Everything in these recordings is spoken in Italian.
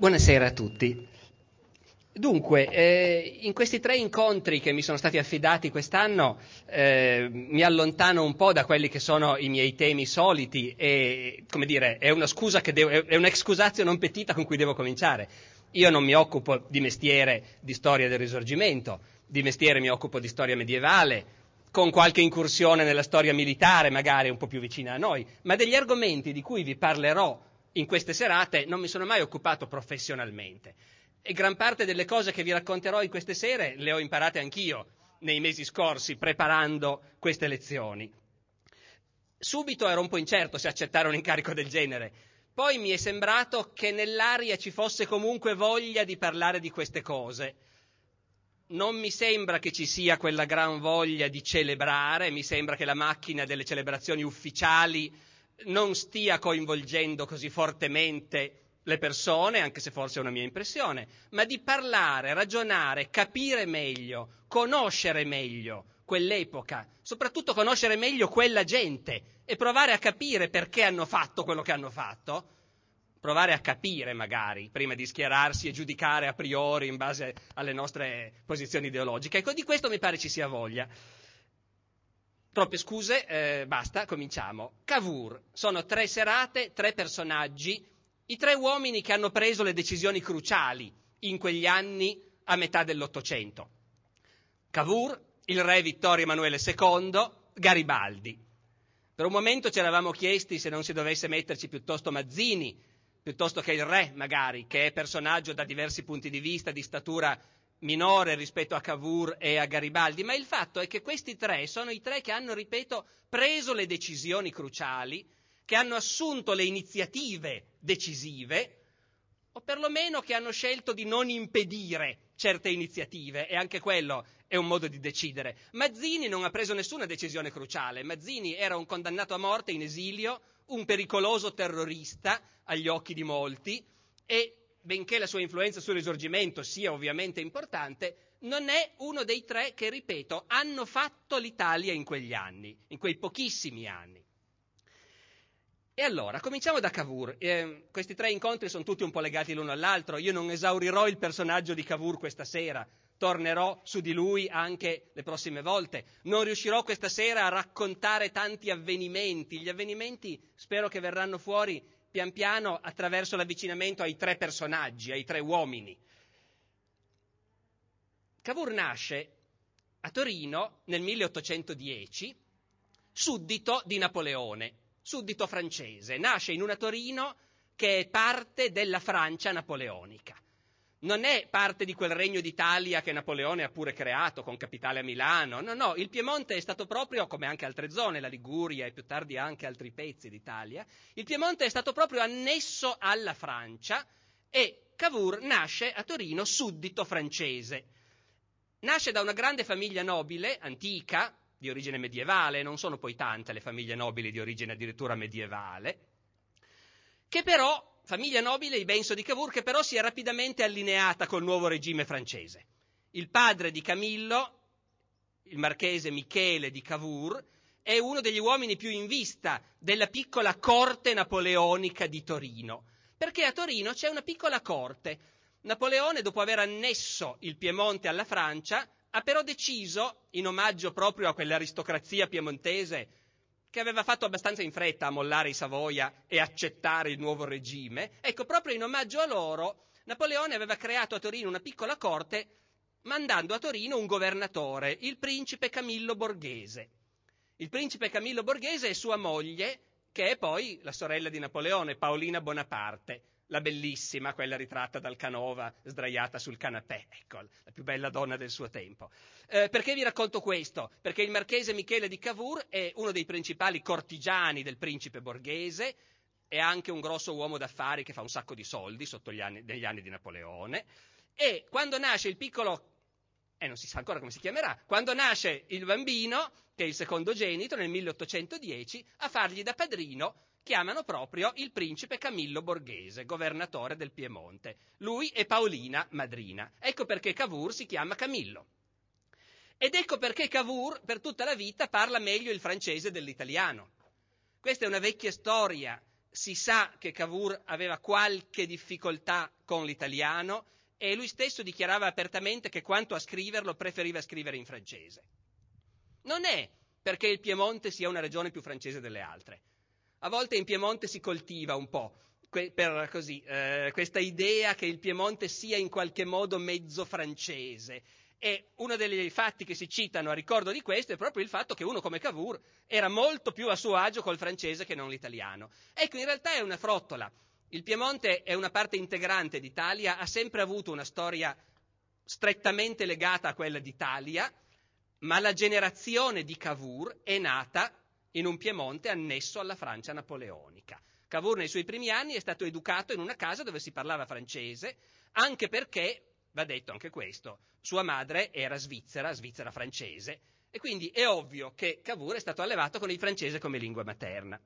Buonasera a tutti. Dunque, eh, in questi tre incontri che mi sono stati affidati quest'anno eh, mi allontano un po' da quelli che sono i miei temi soliti e, come dire, è una scusa che devo, è un'excusatio non petita con cui devo cominciare. Io non mi occupo di mestiere di storia del risorgimento, di mestiere mi occupo di storia medievale, con qualche incursione nella storia militare, magari un po' più vicina a noi, ma degli argomenti di cui vi parlerò in queste serate non mi sono mai occupato professionalmente. E gran parte delle cose che vi racconterò in queste sere le ho imparate anch'io nei mesi scorsi preparando queste lezioni. Subito ero un po' incerto se accettare un incarico del genere. Poi mi è sembrato che nell'aria ci fosse comunque voglia di parlare di queste cose. Non mi sembra che ci sia quella gran voglia di celebrare, mi sembra che la macchina delle celebrazioni ufficiali non stia coinvolgendo così fortemente le persone, anche se forse è una mia impressione, ma di parlare, ragionare, capire meglio, conoscere meglio quell'epoca, soprattutto conoscere meglio quella gente e provare a capire perché hanno fatto quello che hanno fatto, provare a capire magari prima di schierarsi e giudicare a priori in base alle nostre posizioni ideologiche. Ecco, di questo mi pare ci sia voglia. Troppe scuse, eh, basta, cominciamo. Cavour, sono tre serate, tre personaggi, i tre uomini che hanno preso le decisioni cruciali in quegli anni a metà dell'Ottocento. Cavour, il re Vittorio Emanuele II, Garibaldi. Per un momento ci eravamo chiesti se non si dovesse metterci piuttosto Mazzini, piuttosto che il re, magari, che è personaggio da diversi punti di vista di statura minore rispetto a Cavour e a Garibaldi, ma il fatto è che questi tre sono i tre che hanno, ripeto, preso le decisioni cruciali che hanno assunto le iniziative decisive o perlomeno che hanno scelto di non impedire certe iniziative e anche quello è un modo di decidere. Mazzini non ha preso nessuna decisione cruciale, Mazzini era un condannato a morte in esilio, un pericoloso terrorista agli occhi di molti e benché la sua influenza sul risorgimento sia ovviamente importante, non è uno dei tre che, ripeto, hanno fatto l'Italia in quegli anni, in quei pochissimi anni. E allora, cominciamo da Cavour. Eh, questi tre incontri sono tutti un po' legati l'uno all'altro. Io non esaurirò il personaggio di Cavour questa sera, tornerò su di lui anche le prossime volte. Non riuscirò questa sera a raccontare tanti avvenimenti. Gli avvenimenti spero che verranno fuori pian piano attraverso l'avvicinamento ai tre personaggi, ai tre uomini. Cavour nasce a Torino nel 1810, suddito di Napoleone suddito francese, nasce in una Torino che è parte della Francia napoleonica. Non è parte di quel regno d'Italia che Napoleone ha pure creato con capitale a Milano, no, no, il Piemonte è stato proprio, come anche altre zone, la Liguria e più tardi anche altri pezzi d'Italia, il Piemonte è stato proprio annesso alla Francia e Cavour nasce a Torino suddito francese. Nasce da una grande famiglia nobile, antica, di origine medievale, non sono poi tante le famiglie nobili di origine addirittura medievale, che però, famiglia nobile, i Benso di Cavour, che però si è rapidamente allineata col nuovo regime francese. Il padre di Camillo, il marchese Michele di Cavour, è uno degli uomini più in vista della piccola corte napoleonica di Torino, perché a Torino c'è una piccola corte. Napoleone, dopo aver annesso il Piemonte alla Francia, ha però deciso, in omaggio proprio a quell'aristocrazia piemontese che aveva fatto abbastanza in fretta a mollare i Savoia e accettare il nuovo regime, ecco, proprio in omaggio a loro, Napoleone aveva creato a Torino una piccola corte mandando a Torino un governatore, il principe Camillo Borghese. Il principe Camillo Borghese e sua moglie, che è poi la sorella di Napoleone, Paolina Bonaparte la bellissima, quella ritratta dal Canova, sdraiata sul canapè, ecco, la più bella donna del suo tempo. Eh, perché vi racconto questo? Perché il marchese Michele di Cavour è uno dei principali cortigiani del principe borghese, è anche un grosso uomo d'affari che fa un sacco di soldi sotto gli anni, negli anni di Napoleone, e quando nasce il piccolo e non si sa ancora come si chiamerà, quando nasce il bambino, che è il secondogenito, nel 1810, a fargli da padrino chiamano proprio il principe Camillo Borghese, governatore del Piemonte. Lui e Paolina, madrina. Ecco perché Cavour si chiama Camillo. Ed ecco perché Cavour per tutta la vita parla meglio il francese dell'italiano. Questa è una vecchia storia si sa che Cavour aveva qualche difficoltà con l'italiano e lui stesso dichiarava apertamente che quanto a scriverlo preferiva scrivere in francese. Non è perché il Piemonte sia una regione più francese delle altre. A volte in Piemonte si coltiva un po' per così, eh, questa idea che il Piemonte sia in qualche modo mezzo francese. E uno dei fatti che si citano a ricordo di questo è proprio il fatto che uno come Cavour era molto più a suo agio col francese che non l'italiano. Ecco, in realtà è una frottola. Il Piemonte è una parte integrante d'Italia, ha sempre avuto una storia strettamente legata a quella d'Italia, ma la generazione di Cavour è nata in un Piemonte annesso alla Francia napoleonica. Cavour nei suoi primi anni è stato educato in una casa dove si parlava francese, anche perché, va detto anche questo, sua madre era svizzera, svizzera francese, e quindi è ovvio che Cavour è stato allevato con il francese come lingua materna.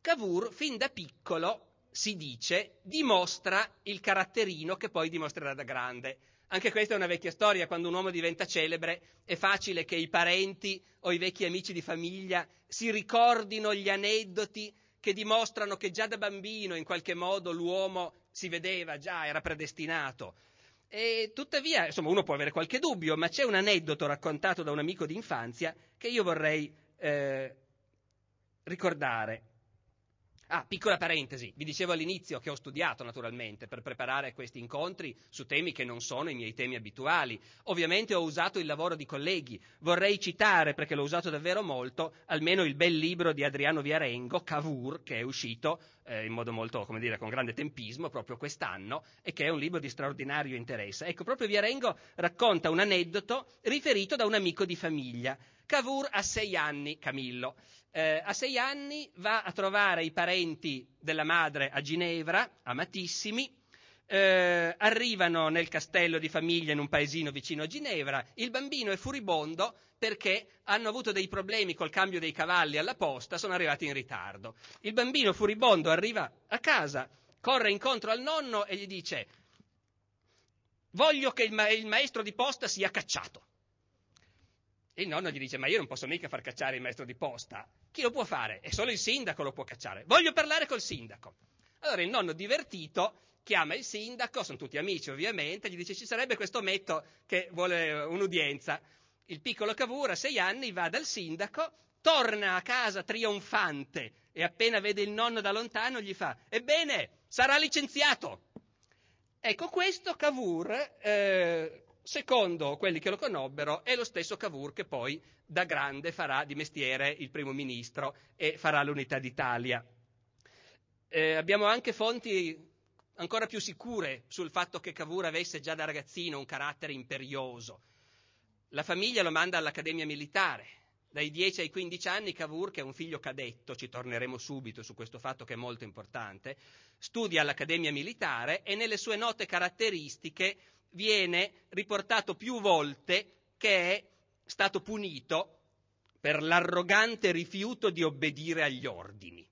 Cavour, fin da piccolo, si dice, dimostra il caratterino che poi dimostrerà da grande. Anche questa è una vecchia storia, quando un uomo diventa celebre è facile che i parenti o i vecchi amici di famiglia si ricordino gli aneddoti che dimostrano che già da bambino in qualche modo l'uomo si vedeva, già era predestinato. E tuttavia, insomma, uno può avere qualche dubbio, ma c'è un aneddoto raccontato da un amico di infanzia che io vorrei eh, ricordare. Ah, piccola parentesi, vi dicevo all'inizio che ho studiato naturalmente per preparare questi incontri su temi che non sono i miei temi abituali. Ovviamente ho usato il lavoro di colleghi. Vorrei citare, perché l'ho usato davvero molto, almeno il bel libro di Adriano Viarengo, Cavour, che è uscito eh, in modo molto, come dire, con grande tempismo proprio quest'anno e che è un libro di straordinario interesse. Ecco, proprio Viarengo racconta un aneddoto riferito da un amico di famiglia. Cavour ha sei anni, Camillo, eh, a sei anni va a trovare i parenti della madre a Ginevra, amatissimi, eh, arrivano nel castello di famiglia in un paesino vicino a Ginevra, il bambino è furibondo perché hanno avuto dei problemi col cambio dei cavalli alla posta, sono arrivati in ritardo. Il bambino furibondo arriva a casa, corre incontro al nonno e gli dice voglio che il, ma- il maestro di posta sia cacciato. Il nonno gli dice, ma io non posso mica far cacciare il maestro di posta. Chi lo può fare? E solo il sindaco lo può cacciare. Voglio parlare col sindaco. Allora il nonno divertito chiama il sindaco, sono tutti amici ovviamente, gli dice ci sarebbe questo metto che vuole un'udienza. Il piccolo Cavour a sei anni va dal sindaco, torna a casa trionfante e appena vede il nonno da lontano gli fa, ebbene, sarà licenziato. Ecco, questo Cavour eh, secondo quelli che lo conobbero, è lo stesso Cavour che poi da grande farà di mestiere il primo ministro e farà l'unità d'Italia. Eh, abbiamo anche fonti ancora più sicure sul fatto che Cavour avesse già da ragazzino un carattere imperioso. La famiglia lo manda all'Accademia Militare. Dai 10 ai 15 anni Cavour, che è un figlio cadetto, ci torneremo subito su questo fatto che è molto importante, studia all'Accademia Militare e nelle sue note caratteristiche viene riportato più volte che è stato punito per l'arrogante rifiuto di obbedire agli ordini,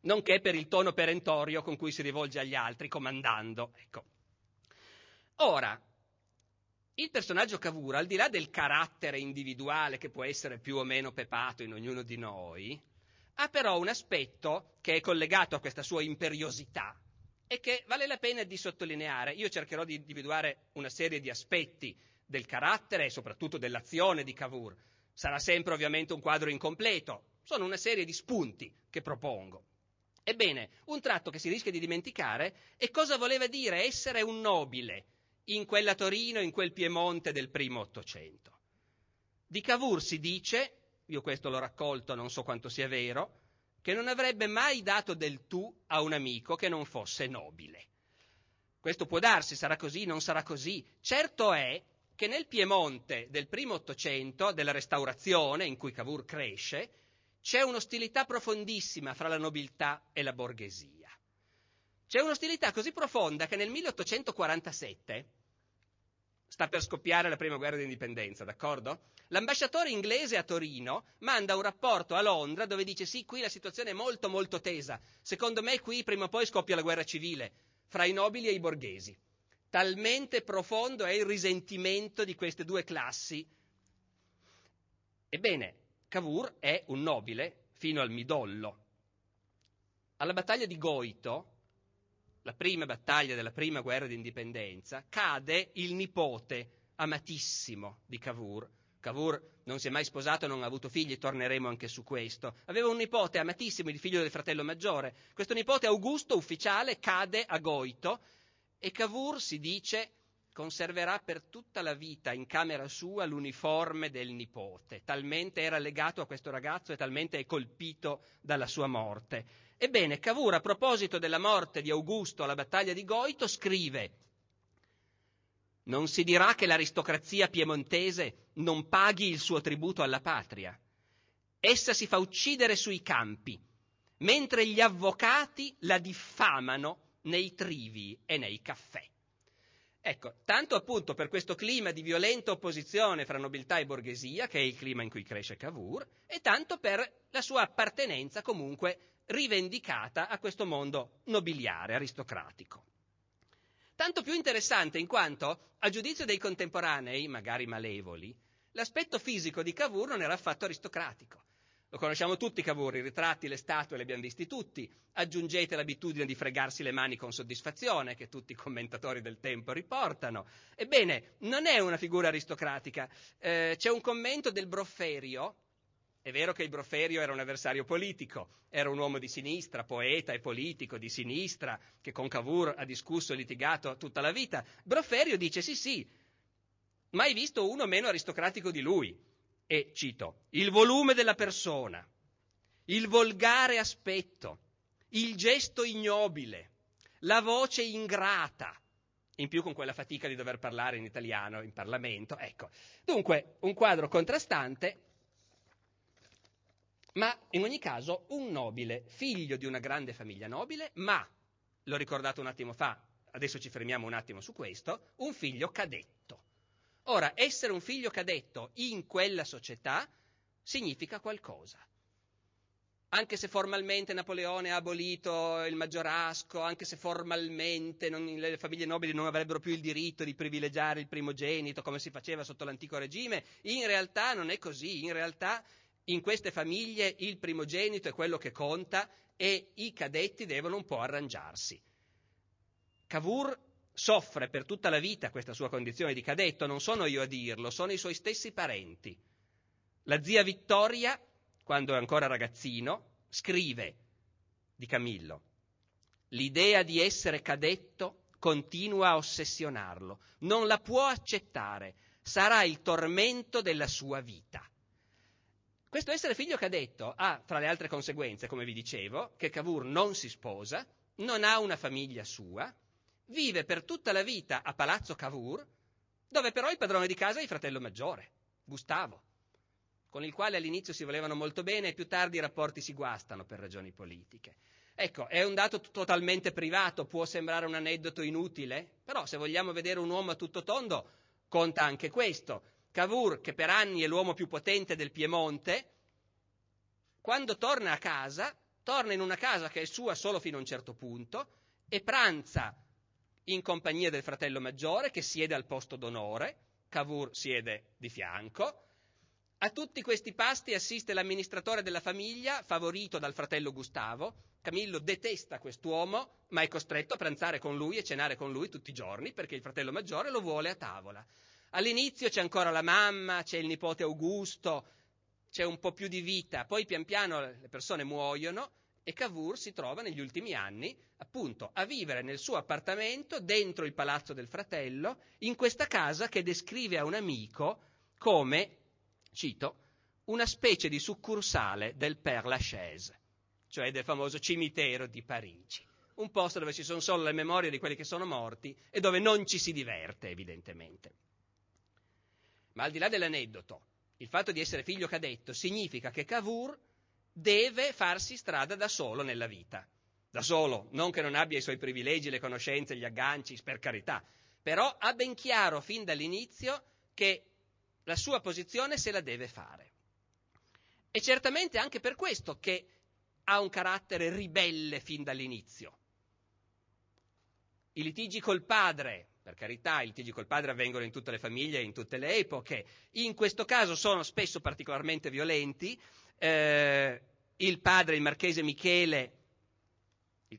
nonché per il tono perentorio con cui si rivolge agli altri, comandando. Ecco. Ora, il personaggio Cavour, al di là del carattere individuale che può essere più o meno pepato in ognuno di noi, ha però un aspetto che è collegato a questa sua imperiosità, e che vale la pena di sottolineare. Io cercherò di individuare una serie di aspetti del carattere e soprattutto dell'azione di Cavour. Sarà sempre ovviamente un quadro incompleto, sono una serie di spunti che propongo. Ebbene, un tratto che si rischia di dimenticare è cosa voleva dire essere un nobile in quella Torino, in quel Piemonte del primo Ottocento. Di Cavour si dice, io questo l'ho raccolto, non so quanto sia vero, che non avrebbe mai dato del tu a un amico che non fosse nobile. Questo può darsi, sarà così, non sarà così. Certo è che nel Piemonte del primo Ottocento, della Restaurazione, in cui Cavour cresce, c'è un'ostilità profondissima fra la nobiltà e la borghesia. C'è un'ostilità così profonda che nel 1847 sta per scoppiare la prima guerra d'indipendenza, d'accordo? L'ambasciatore inglese a Torino manda un rapporto a Londra dove dice sì, qui la situazione è molto molto tesa, secondo me qui prima o poi scoppia la guerra civile fra i nobili e i borghesi. Talmente profondo è il risentimento di queste due classi. Ebbene, Cavour è un nobile fino al midollo, Alla battaglia di Goito, la prima battaglia della prima guerra d'indipendenza, cade il nipote amatissimo di Cavour. Cavour non si è mai sposato, non ha avuto figli, torneremo anche su questo. Aveva un nipote amatissimo, il figlio del fratello maggiore. Questo nipote Augusto, ufficiale, cade a Goito e Cavour si dice conserverà per tutta la vita in camera sua l'uniforme del nipote, talmente era legato a questo ragazzo e talmente è colpito dalla sua morte. Ebbene, Cavour, a proposito della morte di Augusto alla battaglia di Goito, scrive non si dirà che l'aristocrazia piemontese non paghi il suo tributo alla patria. Essa si fa uccidere sui campi, mentre gli avvocati la diffamano nei trivi e nei caffè. Ecco, tanto appunto per questo clima di violenta opposizione fra nobiltà e borghesia, che è il clima in cui cresce Cavour, e tanto per la sua appartenenza comunque rivendicata a questo mondo nobiliare, aristocratico. Tanto più interessante in quanto, a giudizio dei contemporanei, magari malevoli, l'aspetto fisico di Cavour non era affatto aristocratico. Lo conosciamo tutti Cavour, i ritratti, le statue li abbiamo visti tutti. Aggiungete l'abitudine di fregarsi le mani con soddisfazione, che tutti i commentatori del tempo riportano. Ebbene, non è una figura aristocratica. Eh, c'è un commento del Brofferio. È vero che il Brofferio era un avversario politico, era un uomo di sinistra, poeta e politico di sinistra, che con Cavour ha discusso e litigato tutta la vita. Brofferio dice sì sì, mai visto uno meno aristocratico di lui e, cito, il volume della persona, il volgare aspetto, il gesto ignobile, la voce ingrata, in più con quella fatica di dover parlare in italiano in Parlamento. Ecco, dunque un quadro contrastante, ma in ogni caso un nobile, figlio di una grande famiglia nobile, ma, l'ho ricordato un attimo fa, adesso ci fermiamo un attimo su questo, un figlio cadetto. Ora, essere un figlio cadetto in quella società significa qualcosa. Anche se formalmente Napoleone ha abolito il maggiorasco, anche se formalmente non, le famiglie nobili non avrebbero più il diritto di privilegiare il primogenito come si faceva sotto l'antico regime, in realtà non è così, in realtà in queste famiglie il primogenito è quello che conta e i cadetti devono un po' arrangiarsi. Cavour soffre per tutta la vita questa sua condizione di cadetto, non sono io a dirlo, sono i suoi stessi parenti. La zia Vittoria, quando è ancora ragazzino, scrive di Camillo, l'idea di essere cadetto continua a ossessionarlo, non la può accettare, sarà il tormento della sua vita. Questo essere figlio cadetto ha, tra le altre conseguenze, come vi dicevo, che Cavour non si sposa, non ha una famiglia sua, vive per tutta la vita a Palazzo Cavour, dove però il padrone di casa è il fratello maggiore, Gustavo, con il quale all'inizio si volevano molto bene e più tardi i rapporti si guastano per ragioni politiche. Ecco, è un dato totalmente privato, può sembrare un aneddoto inutile, però se vogliamo vedere un uomo a tutto tondo, conta anche questo. Cavour, che per anni è l'uomo più potente del Piemonte, quando torna a casa, torna in una casa che è sua solo fino a un certo punto e pranza in compagnia del fratello maggiore che siede al posto d'onore, Cavour siede di fianco. A tutti questi pasti assiste l'amministratore della famiglia, favorito dal fratello Gustavo. Camillo detesta quest'uomo, ma è costretto a pranzare con lui e cenare con lui tutti i giorni perché il fratello maggiore lo vuole a tavola. All'inizio c'è ancora la mamma, c'è il nipote Augusto, c'è un po' più di vita, poi pian piano le persone muoiono e Cavour si trova negli ultimi anni appunto a vivere nel suo appartamento dentro il palazzo del fratello, in questa casa che descrive a un amico come, cito, una specie di succursale del Père Lachaise, cioè del famoso cimitero di Parigi. Un posto dove ci sono solo le memorie di quelli che sono morti e dove non ci si diverte, evidentemente. Ma al di là dell'aneddoto, il fatto di essere figlio cadetto significa che Cavour deve farsi strada da solo nella vita. Da solo, non che non abbia i suoi privilegi, le conoscenze, gli agganci, per carità, però ha ben chiaro fin dall'inizio che la sua posizione se la deve fare. E certamente anche per questo che ha un carattere ribelle fin dall'inizio. I litigi col padre, per carità, i litigi col padre avvengono in tutte le famiglie e in tutte le epoche, in questo caso sono spesso particolarmente violenti, eh, il padre, il marchese Michele,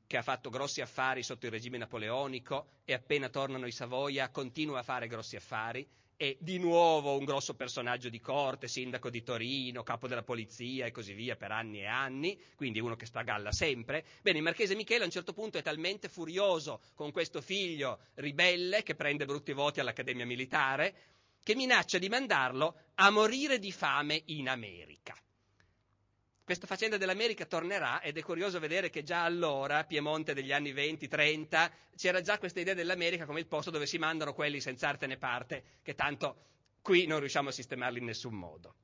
che ha fatto grossi affari sotto il regime napoleonico e appena tornano i Savoia continua a fare grossi affari, è di nuovo un grosso personaggio di corte, sindaco di Torino, capo della polizia e così via per anni e anni, quindi uno che sta a galla sempre. Bene, il marchese Michele a un certo punto è talmente furioso con questo figlio ribelle che prende brutti voti all'Accademia Militare che minaccia di mandarlo a morire di fame in America. Questa faccenda dell'America tornerà ed è curioso vedere che già allora, Piemonte degli anni 20-30, c'era già questa idea dell'America come il posto dove si mandano quelli senza arte né parte, che tanto qui non riusciamo a sistemarli in nessun modo.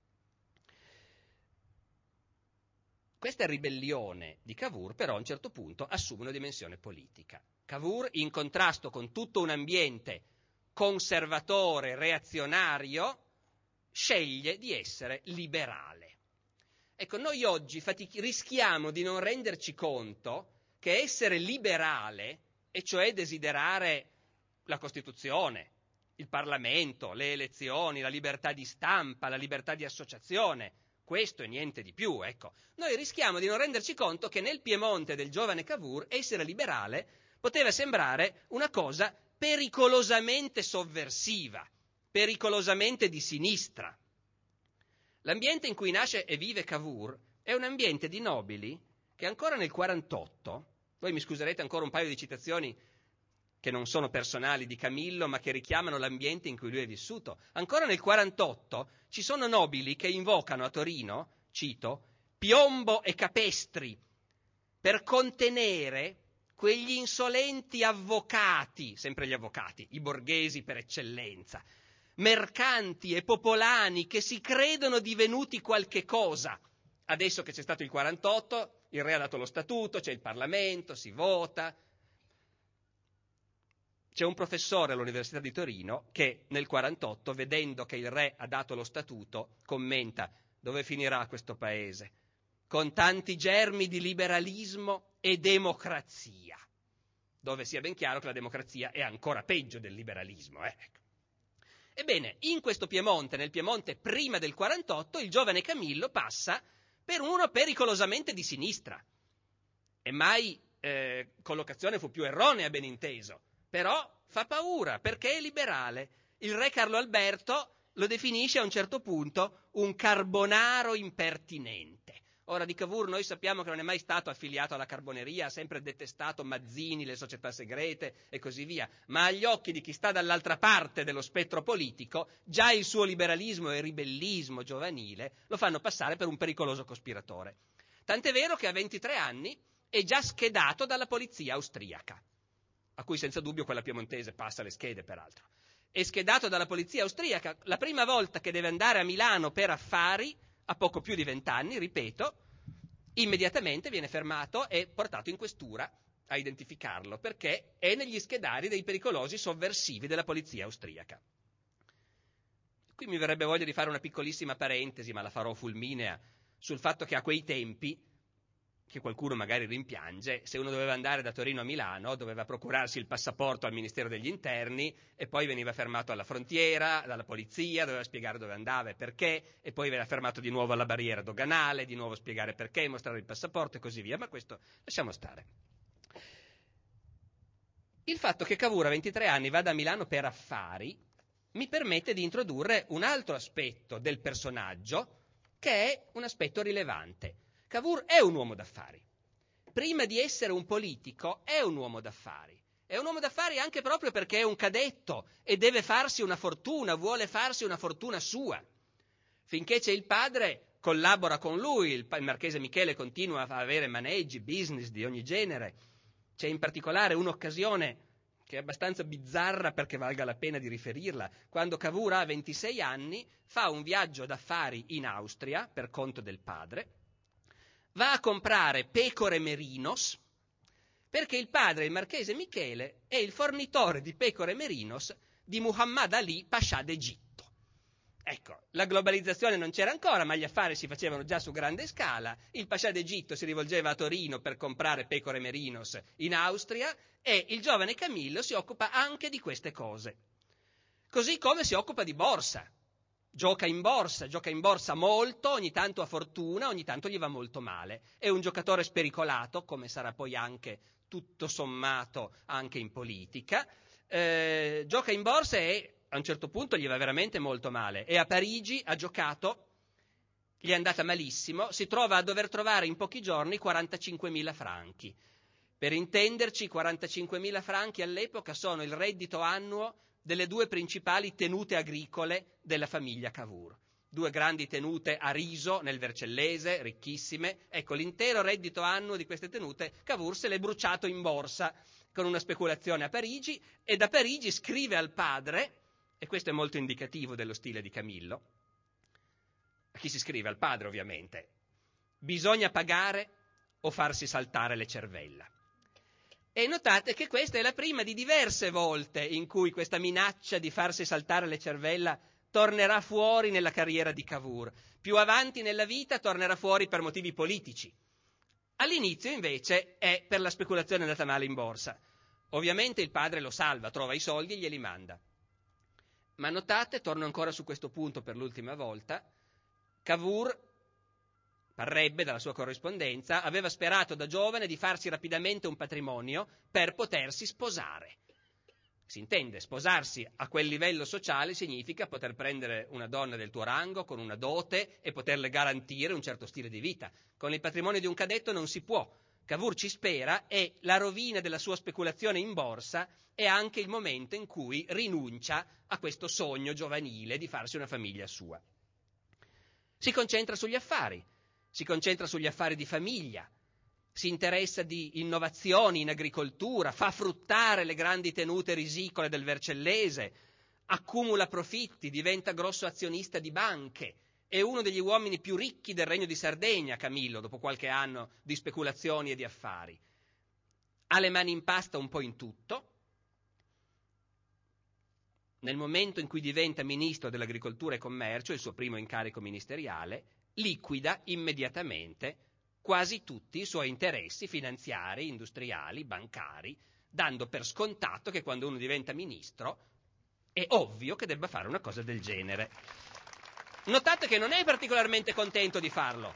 Questa ribellione di Cavour però a un certo punto assume una dimensione politica. Cavour, in contrasto con tutto un ambiente conservatore, reazionario, sceglie di essere liberale. Ecco, noi oggi fatic- rischiamo di non renderci conto che essere liberale, e cioè desiderare la Costituzione, il Parlamento, le elezioni, la libertà di stampa, la libertà di associazione, questo e niente di più, ecco. Noi rischiamo di non renderci conto che nel Piemonte del giovane Cavour essere liberale poteva sembrare una cosa pericolosamente sovversiva, pericolosamente di sinistra. L'ambiente in cui nasce e vive Cavour è un ambiente di nobili che ancora nel 48, voi mi scuserete ancora un paio di citazioni che non sono personali di Camillo, ma che richiamano l'ambiente in cui lui è vissuto. Ancora nel 48 ci sono nobili che invocano a Torino, cito, piombo e capestri per contenere quegli insolenti avvocati, sempre gli avvocati, i borghesi per eccellenza, mercanti e popolani che si credono divenuti qualche cosa. Adesso che c'è stato il 48, il re ha dato lo statuto, c'è il Parlamento, si vota. C'è un professore all'Università di Torino che nel 48, vedendo che il re ha dato lo statuto, commenta dove finirà questo paese? Con tanti germi di liberalismo e democrazia, dove sia ben chiaro che la democrazia è ancora peggio del liberalismo. Eh? Ebbene, in questo Piemonte, nel Piemonte prima del 48, il giovane Camillo passa per uno pericolosamente di sinistra. E mai eh, collocazione fu più erronea, ben inteso. Però fa paura perché è liberale. Il re Carlo Alberto lo definisce a un certo punto un carbonaro impertinente. Ora di Cavour noi sappiamo che non è mai stato affiliato alla carboneria, ha sempre detestato Mazzini, le società segrete e così via, ma agli occhi di chi sta dall'altra parte dello spettro politico, già il suo liberalismo e ribellismo giovanile lo fanno passare per un pericoloso cospiratore. Tant'è vero che a 23 anni è già schedato dalla polizia austriaca, a cui senza dubbio quella piemontese passa le schede peraltro. È schedato dalla polizia austriaca la prima volta che deve andare a Milano per affari a poco più di vent'anni, ripeto, immediatamente viene fermato e portato in questura a identificarlo, perché è negli schedari dei pericolosi sovversivi della polizia austriaca. Qui mi verrebbe voglia di fare una piccolissima parentesi, ma la farò fulminea, sul fatto che a quei tempi che qualcuno magari rimpiange, se uno doveva andare da Torino a Milano doveva procurarsi il passaporto al Ministero degli Interni e poi veniva fermato alla frontiera, dalla polizia, doveva spiegare dove andava e perché, e poi veniva fermato di nuovo alla barriera doganale, di nuovo spiegare perché, mostrare il passaporto e così via, ma questo lasciamo stare. Il fatto che Cavour a 23 anni vada a Milano per affari mi permette di introdurre un altro aspetto del personaggio che è un aspetto rilevante Cavour è un uomo d'affari. Prima di essere un politico è un uomo d'affari. È un uomo d'affari anche proprio perché è un cadetto e deve farsi una fortuna, vuole farsi una fortuna sua. Finché c'è il padre, collabora con lui, il, marchese Michele continua a avere maneggi, business di ogni genere. C'è in particolare un'occasione che è abbastanza bizzarra perché valga la pena di riferirla. Quando Cavour ha 26 anni, fa un viaggio d'affari in Austria per conto del padre va a comprare pecore merinos perché il padre, il marchese Michele, è il fornitore di pecore merinos di Muhammad Ali, Pascià d'Egitto. Ecco, la globalizzazione non c'era ancora, ma gli affari si facevano già su grande scala. Il Pascià d'Egitto si rivolgeva a Torino per comprare pecore merinos in Austria e il giovane Camillo si occupa anche di queste cose. Così come si occupa di borsa gioca in borsa, gioca in borsa molto, ogni tanto ha fortuna, ogni tanto gli va molto male. È un giocatore spericolato, come sarà poi anche tutto sommato anche in politica, eh, gioca in borsa e a un certo punto gli va veramente molto male. E a Parigi ha giocato, gli è andata malissimo, si trova a dover trovare in pochi giorni 45.000 franchi. Per intenderci, 45.000 franchi all'epoca sono il reddito annuo delle due principali tenute agricole della famiglia Cavour. Due grandi tenute a riso nel Vercellese, ricchissime. Ecco, l'intero reddito annuo di queste tenute Cavour se l'è bruciato in borsa con una speculazione a Parigi e da Parigi scrive al padre e questo è molto indicativo dello stile di Camillo, a chi si scrive? Al padre ovviamente, bisogna pagare o farsi saltare le cervella. E notate che questa è la prima di diverse volte in cui questa minaccia di farsi saltare le cervella tornerà fuori nella carriera di Cavour. Più avanti nella vita tornerà fuori per motivi politici. All'inizio invece è per la speculazione andata male in borsa. Ovviamente il padre lo salva, trova i soldi e glieli manda. Ma notate, torno ancora su questo punto per l'ultima volta, Cavour, parrebbe dalla sua corrispondenza, aveva sperato da giovane di farsi rapidamente un patrimonio per potersi sposare. Si intende, sposarsi a quel livello sociale significa poter prendere una donna del tuo rango con una dote e poterle garantire un certo stile di vita. Con il patrimonio di un cadetto non si può. Cavour ci spera e la rovina della sua speculazione in borsa è anche il momento in cui rinuncia a questo sogno giovanile di farsi una famiglia sua. Si concentra sugli affari, si concentra sugli affari di famiglia, si interessa di innovazioni in agricoltura, fa fruttare le grandi tenute risicole del Vercellese, accumula profitti, diventa grosso azionista di banche, è uno degli uomini più ricchi del regno di Sardegna, Camillo, dopo qualche anno di speculazioni e di affari. Ha le mani in pasta un po' in tutto. Nel momento in cui diventa ministro dell'agricoltura e commercio, il suo primo incarico ministeriale, liquida immediatamente quasi tutti i suoi interessi finanziari, industriali, bancari, dando per scontato che quando uno diventa ministro è ovvio che debba fare una cosa del genere. Notate che non è particolarmente contento di farlo.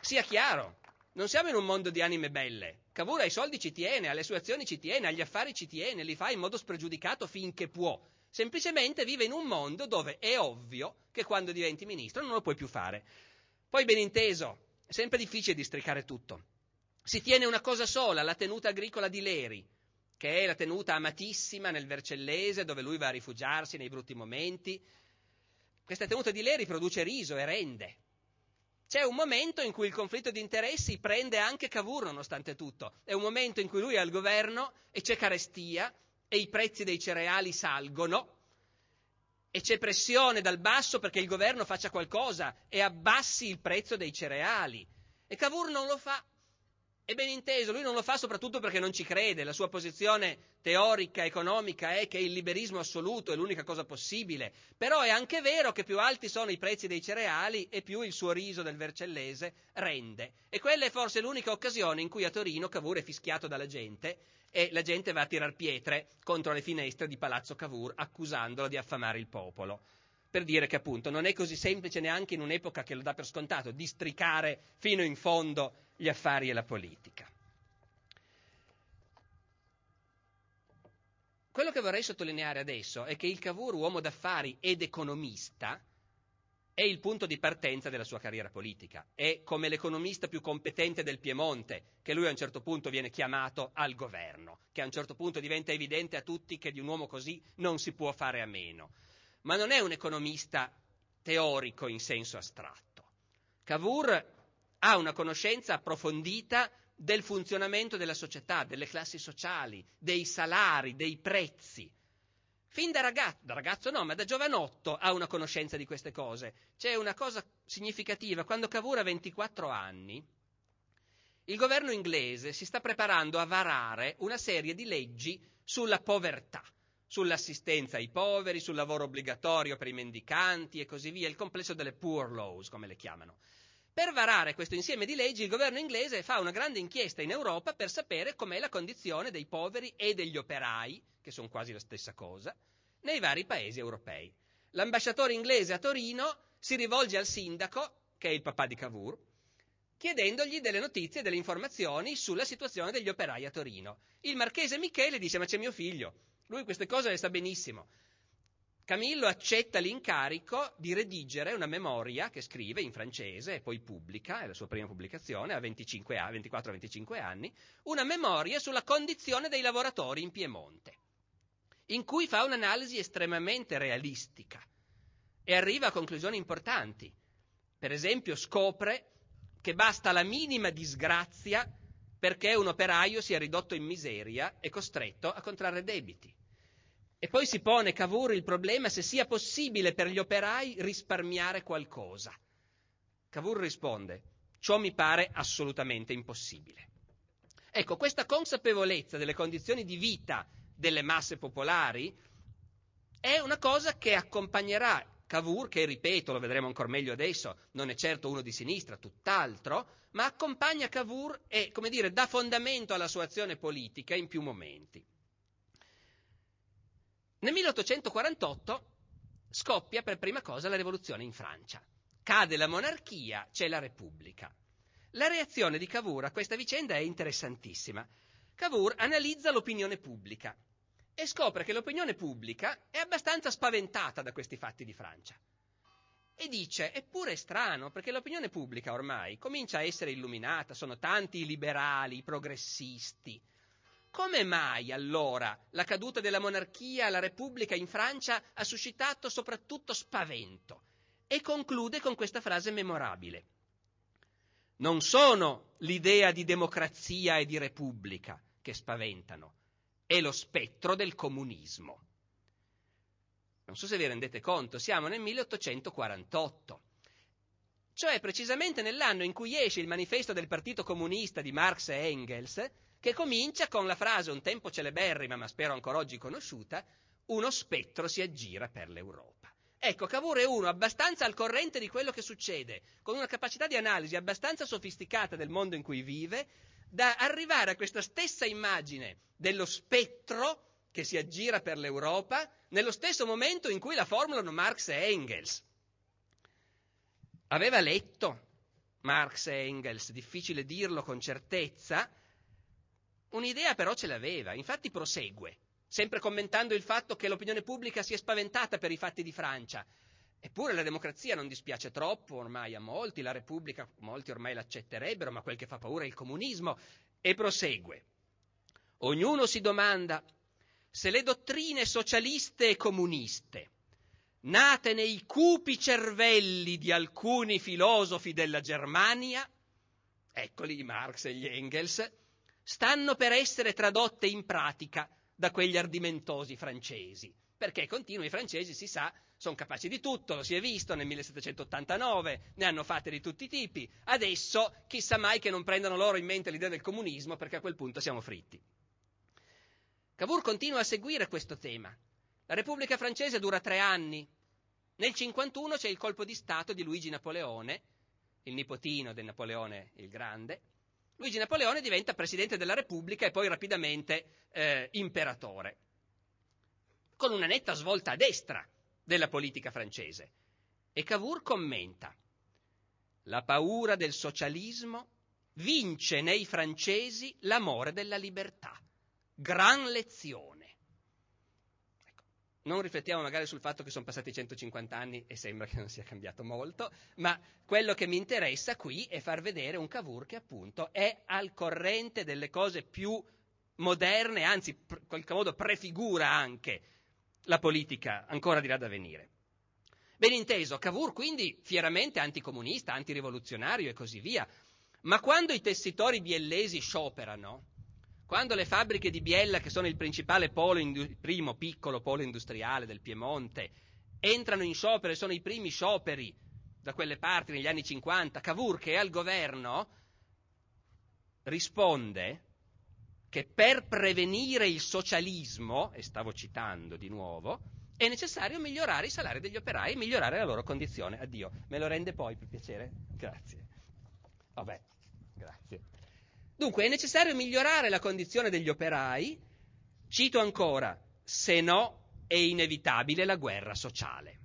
Sia chiaro, non siamo in un mondo di anime belle. Cavour ai soldi ci tiene, alle sue azioni ci tiene, agli affari ci tiene, li fa in modo spregiudicato finché può. Semplicemente vive in un mondo dove è ovvio che quando diventi ministro non lo puoi più fare. Poi ben inteso, è sempre difficile districare tutto. Si tiene una cosa sola, la tenuta agricola di Leri, che è la tenuta amatissima nel Vercellese, dove lui va a rifugiarsi nei brutti momenti, questa tenuta di Leri produce riso e rende. C'è un momento in cui il conflitto di interessi prende anche Cavour nonostante tutto. È un momento in cui lui è al governo e c'è carestia e i prezzi dei cereali salgono e c'è pressione dal basso perché il governo faccia qualcosa e abbassi il prezzo dei cereali. E Cavour non lo fa e ben inteso, lui non lo fa soprattutto perché non ci crede, la sua posizione teorica, economica è che il liberismo assoluto è l'unica cosa possibile, però è anche vero che più alti sono i prezzi dei cereali e più il suo riso del Vercellese rende. E quella è forse l'unica occasione in cui a Torino Cavour è fischiato dalla gente e la gente va a tirar pietre contro le finestre di Palazzo Cavour accusandolo di affamare il popolo. Per dire che appunto non è così semplice neanche in un'epoca che lo dà per scontato districare fino in fondo gli affari e la politica. Quello che vorrei sottolineare adesso è che il Cavour, uomo d'affari ed economista, è il punto di partenza della sua carriera politica. È come l'economista più competente del Piemonte, che lui a un certo punto viene chiamato al governo, che a un certo punto diventa evidente a tutti che di un uomo così non si può fare a meno ma non è un economista teorico in senso astratto. Cavour ha una conoscenza approfondita del funzionamento della società, delle classi sociali, dei salari, dei prezzi. Fin da ragazzo, da ragazzo no, ma da giovanotto ha una conoscenza di queste cose. C'è una cosa significativa, quando Cavour ha 24 anni, il governo inglese si sta preparando a varare una serie di leggi sulla povertà sull'assistenza ai poveri, sul lavoro obbligatorio per i mendicanti e così via, il complesso delle poor laws, come le chiamano. Per varare questo insieme di leggi il governo inglese fa una grande inchiesta in Europa per sapere com'è la condizione dei poveri e degli operai, che sono quasi la stessa cosa, nei vari paesi europei. L'ambasciatore inglese a Torino si rivolge al sindaco, che è il papà di Cavour, chiedendogli delle notizie, delle informazioni sulla situazione degli operai a Torino. Il marchese Michele dice: Ma c'è mio figlio, lui queste cose le sa benissimo. Camillo accetta l'incarico di redigere una memoria che scrive in francese e poi pubblica, è la sua prima pubblicazione, a 24-25 anni, una memoria sulla condizione dei lavoratori in Piemonte, in cui fa un'analisi estremamente realistica e arriva a conclusioni importanti. Per esempio scopre che basta la minima disgrazia perché un operaio sia ridotto in miseria e costretto a contrarre debiti. E poi si pone Cavour il problema se sia possibile per gli operai risparmiare qualcosa. Cavour risponde, ciò mi pare assolutamente impossibile. Ecco, questa consapevolezza delle condizioni di vita delle masse popolari è una cosa che accompagnerà Cavour, che ripeto, lo vedremo ancora meglio adesso, non è certo uno di sinistra, tutt'altro, ma accompagna Cavour e, come dire, dà fondamento alla sua azione politica in più momenti. Nel 1848 scoppia per prima cosa la rivoluzione in Francia. Cade la monarchia, c'è la Repubblica. La reazione di Cavour a questa vicenda è interessantissima. Cavour analizza l'opinione pubblica e scopre che l'opinione pubblica è abbastanza spaventata da questi fatti di Francia. E dice, eppure è strano, perché l'opinione pubblica ormai comincia a essere illuminata, sono tanti i liberali, i progressisti, come mai allora la caduta della monarchia alla Repubblica in Francia ha suscitato soprattutto spavento? E conclude con questa frase memorabile. Non sono l'idea di democrazia e di repubblica che spaventano, è lo spettro del comunismo. Non so se vi rendete conto, siamo nel 1848, cioè precisamente nell'anno in cui esce il manifesto del Partito Comunista di Marx e Engels, che comincia con la frase un tempo celeberrima, ma spero ancora oggi conosciuta, uno spettro si aggira per l'Europa. Ecco, Cavour è uno abbastanza al corrente di quello che succede, con una capacità di analisi abbastanza sofisticata del mondo in cui vive, da arrivare a questa stessa immagine dello spettro che si aggira per l'Europa nello stesso momento in cui la formulano Marx e Engels. Aveva letto Marx e Engels, difficile dirlo con certezza, Un'idea però ce l'aveva, infatti prosegue, sempre commentando il fatto che l'opinione pubblica si è spaventata per i fatti di Francia. Eppure la democrazia non dispiace troppo ormai a molti, la Repubblica molti ormai l'accetterebbero, ma quel che fa paura è il comunismo. E prosegue. Ognuno si domanda se le dottrine socialiste e comuniste, nate nei cupi cervelli di alcuni filosofi della Germania, eccoli Marx e gli Engels, stanno per essere tradotte in pratica da quegli ardimentosi francesi. Perché continua, i francesi, si sa, sono capaci di tutto, lo si è visto nel 1789, ne hanno fatte di tutti i tipi. Adesso chissà mai che non prendano loro in mente l'idea del comunismo, perché a quel punto siamo fritti. Cavour continua a seguire questo tema. La Repubblica francese dura tre anni. Nel 51 c'è il colpo di Stato di Luigi Napoleone, il nipotino del Napoleone il Grande, Luigi Napoleone diventa presidente della Repubblica e poi rapidamente eh, imperatore, con una netta svolta a destra della politica francese. E Cavour commenta, la paura del socialismo vince nei francesi l'amore della libertà. Gran lezione non riflettiamo magari sul fatto che sono passati 150 anni e sembra che non sia cambiato molto, ma quello che mi interessa qui è far vedere un Cavour che appunto è al corrente delle cose più moderne, anzi in qualche modo prefigura anche la politica ancora di là da venire. Ben inteso, Cavour quindi fieramente anticomunista, antirivoluzionario e così via, ma quando i tessitori biellesi scioperano, quando le fabbriche di Biella, che sono il principale polo, il primo piccolo polo industriale del Piemonte, entrano in sciopero e sono i primi scioperi da quelle parti negli anni 50, Cavour, che è al governo, risponde che per prevenire il socialismo, e stavo citando di nuovo, è necessario migliorare i salari degli operai e migliorare la loro condizione. Addio, me lo rende poi per piacere? Grazie. Vabbè, grazie. Dunque è necessario migliorare la condizione degli operai, cito ancora, se no è inevitabile la guerra sociale.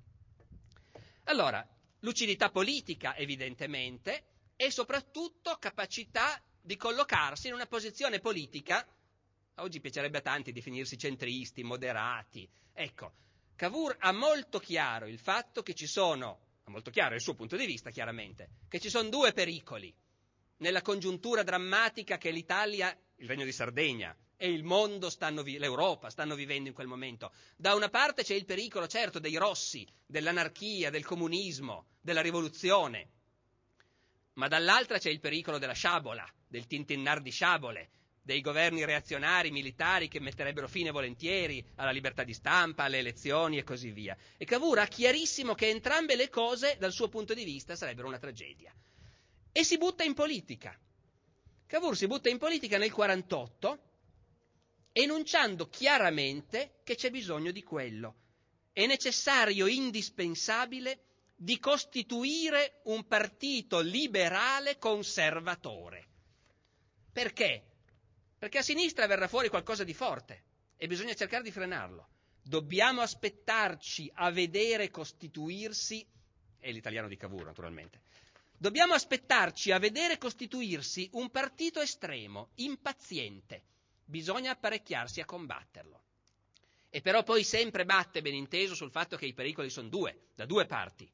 Allora, lucidità politica evidentemente e soprattutto capacità di collocarsi in una posizione politica, oggi piacerebbe a tanti definirsi centristi, moderati. Ecco, Cavour ha molto chiaro il fatto che ci sono, ha molto chiaro il suo punto di vista chiaramente, che ci sono due pericoli nella congiuntura drammatica che l'Italia, il Regno di Sardegna e il mondo, stanno, l'Europa stanno vivendo in quel momento. Da una parte c'è il pericolo, certo, dei rossi, dell'anarchia, del comunismo, della rivoluzione, ma dall'altra c'è il pericolo della sciabola, del tintinnar di sciabole, dei governi reazionari militari che metterebbero fine volentieri alla libertà di stampa, alle elezioni e così via. E Cavour ha chiarissimo che entrambe le cose, dal suo punto di vista, sarebbero una tragedia. E si butta in politica. Cavour si butta in politica nel 1948 enunciando chiaramente che c'è bisogno di quello. È necessario, indispensabile, di costituire un partito liberale conservatore. Perché? Perché a sinistra verrà fuori qualcosa di forte e bisogna cercare di frenarlo. Dobbiamo aspettarci a vedere costituirsi, è l'italiano di Cavour naturalmente, dobbiamo aspettarci a vedere costituirsi un partito estremo, impaziente. Bisogna apparecchiarsi a combatterlo. E però poi sempre batte ben inteso sul fatto che i pericoli sono due, da due parti.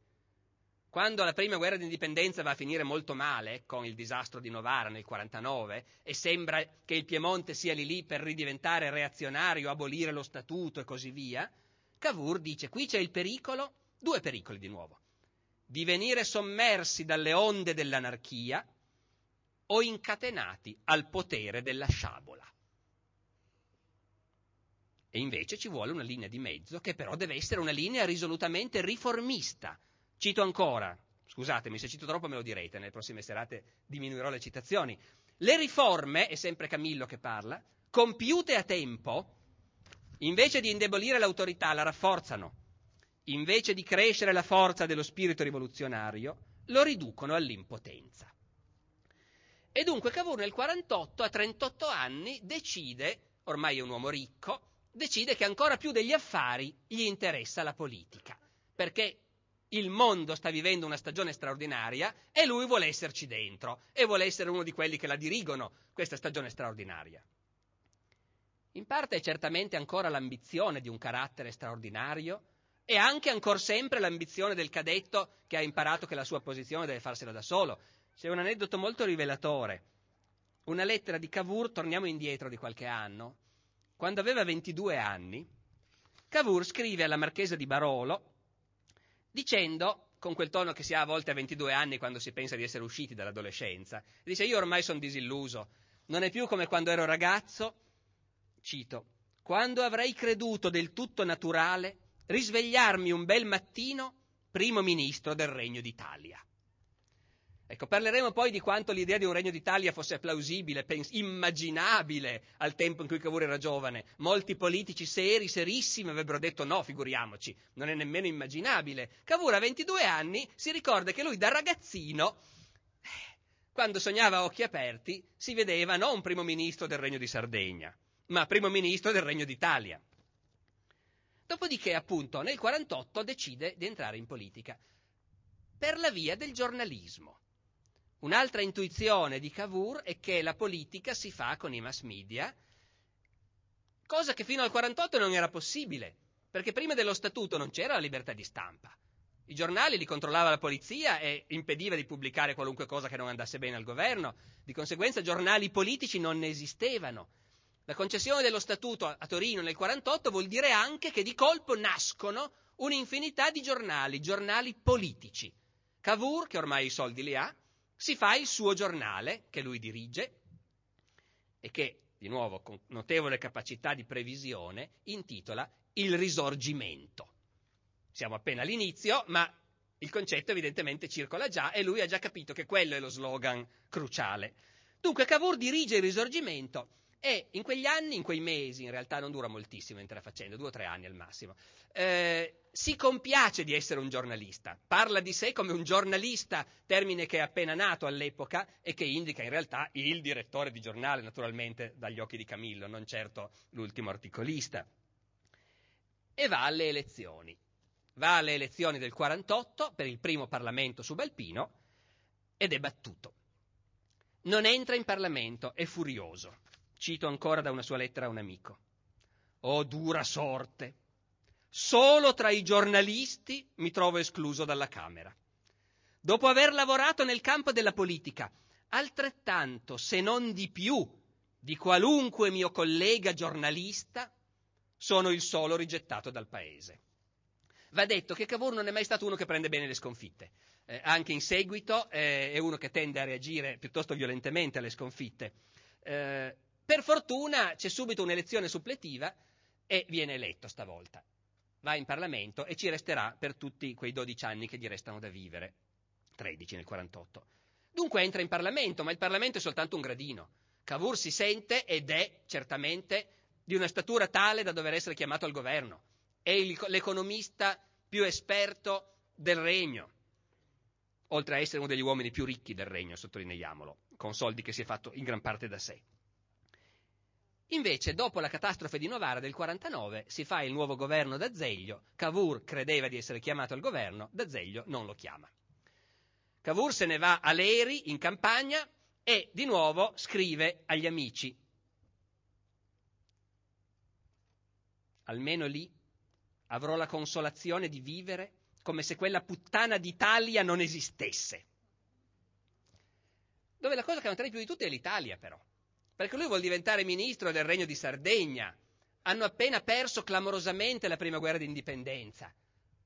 Quando la prima guerra d'indipendenza va a finire molto male, con il disastro di Novara nel 49, e sembra che il Piemonte sia lì lì per ridiventare reazionario, abolire lo statuto e così via, Cavour dice qui c'è il pericolo, due pericoli di nuovo, di venire sommersi dalle onde dell'anarchia o incatenati al potere della sciabola. E invece ci vuole una linea di mezzo che però deve essere una linea risolutamente riformista, Cito ancora, scusatemi se cito troppo me lo direte, nelle prossime serate diminuirò le citazioni. Le riforme, è sempre Camillo che parla, compiute a tempo, invece di indebolire l'autorità, la rafforzano. Invece di crescere la forza dello spirito rivoluzionario, lo riducono all'impotenza. E dunque Cavour nel 48, a 38 anni, decide, ormai è un uomo ricco, decide che ancora più degli affari gli interessa la politica, perché il mondo sta vivendo una stagione straordinaria e lui vuole esserci dentro e vuole essere uno di quelli che la dirigono questa stagione straordinaria. In parte è certamente ancora l'ambizione di un carattere straordinario e anche ancora sempre l'ambizione del cadetto che ha imparato che la sua posizione deve farsela da solo. C'è un aneddoto molto rivelatore. Una lettera di Cavour, torniamo indietro di qualche anno, quando aveva 22 anni, Cavour scrive alla marchesa di Barolo, dicendo, con quel tono che si ha a volte a 22 anni quando si pensa di essere usciti dall'adolescenza, dice io ormai sono disilluso, non è più come quando ero ragazzo, cito, quando avrei creduto del tutto naturale risvegliarmi un bel mattino primo ministro del Regno d'Italia. Ecco, parleremo poi di quanto l'idea di un regno d'Italia fosse plausibile, pens- immaginabile al tempo in cui Cavour era giovane. Molti politici seri, serissimi, avrebbero detto no, figuriamoci, non è nemmeno immaginabile. Cavour a 22 anni si ricorda che lui da ragazzino, quando sognava a occhi aperti, si vedeva non primo ministro del regno di Sardegna, ma primo ministro del regno d'Italia. Dopodiché, appunto, nel 48 decide di entrare in politica per la via del giornalismo. Un'altra intuizione di Cavour è che la politica si fa con i mass media, cosa che fino al 48 non era possibile, perché prima dello statuto non c'era la libertà di stampa. I giornali li controllava la polizia e impediva di pubblicare qualunque cosa che non andasse bene al governo, di conseguenza giornali politici non ne esistevano. La concessione dello statuto a Torino nel 48 vuol dire anche che di colpo nascono un'infinità di giornali, giornali politici. Cavour, che ormai i soldi li ha, si fa il suo giornale che lui dirige e che, di nuovo, con notevole capacità di previsione, intitola Il risorgimento. Siamo appena all'inizio, ma il concetto evidentemente circola già e lui ha già capito che quello è lo slogan cruciale. Dunque Cavour dirige il risorgimento e in quegli anni, in quei mesi, in realtà non dura moltissimo l'intera faccenda, due o tre anni al massimo, eh, si compiace di essere un giornalista, parla di sé come un giornalista, termine che è appena nato all'epoca e che indica in realtà il direttore di giornale, naturalmente dagli occhi di Camillo, non certo l'ultimo articolista. E va alle elezioni. Va alle elezioni del 48 per il primo Parlamento subalpino ed è battuto Non entra in Parlamento, è furioso. Cito ancora da una sua lettera a un amico. Oh dura sorte! Solo tra i giornalisti mi trovo escluso dalla Camera. Dopo aver lavorato nel campo della politica, altrettanto, se non di più, di qualunque mio collega giornalista, sono il solo rigettato dal paese. Va detto che Cavour non è mai stato uno che prende bene le sconfitte. Eh, anche in seguito eh, è uno che tende a reagire piuttosto violentemente alle sconfitte. Eh, per fortuna c'è subito un'elezione suppletiva e viene eletto stavolta. Va in Parlamento e ci resterà per tutti quei 12 anni che gli restano da vivere. 13 nel 48. Dunque entra in Parlamento, ma il Parlamento è soltanto un gradino. Cavour si sente ed è certamente di una statura tale da dover essere chiamato al governo. È l'economista più esperto del regno, oltre a essere uno degli uomini più ricchi del regno, sottolineiamolo, con soldi che si è fatto in gran parte da sé. Invece, dopo la catastrofe di Novara del 49, si fa il nuovo governo d'Azeglio, Cavour credeva di essere chiamato al governo, d'Azeglio non lo chiama. Cavour se ne va a Leri, in campagna, e di nuovo scrive agli amici. Almeno lì avrò la consolazione di vivere come se quella puttana d'Italia non esistesse. Dove la cosa che non trae più di tutti è l'Italia, però perché lui vuole diventare ministro del Regno di Sardegna. Hanno appena perso clamorosamente la prima guerra d'indipendenza.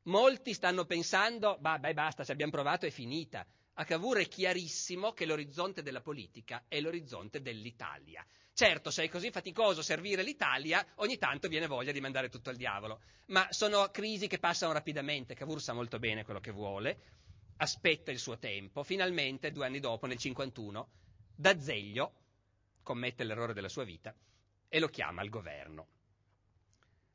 Molti stanno pensando, bah, beh, basta, ci abbiamo provato, è finita. A Cavour è chiarissimo che l'orizzonte della politica è l'orizzonte dell'Italia. Certo, se è così faticoso servire l'Italia, ogni tanto viene voglia di mandare tutto al diavolo. Ma sono crisi che passano rapidamente. Cavour sa molto bene quello che vuole, aspetta il suo tempo. Finalmente, due anni dopo, nel 51, D'Azeglio, commette l'errore della sua vita e lo chiama al governo.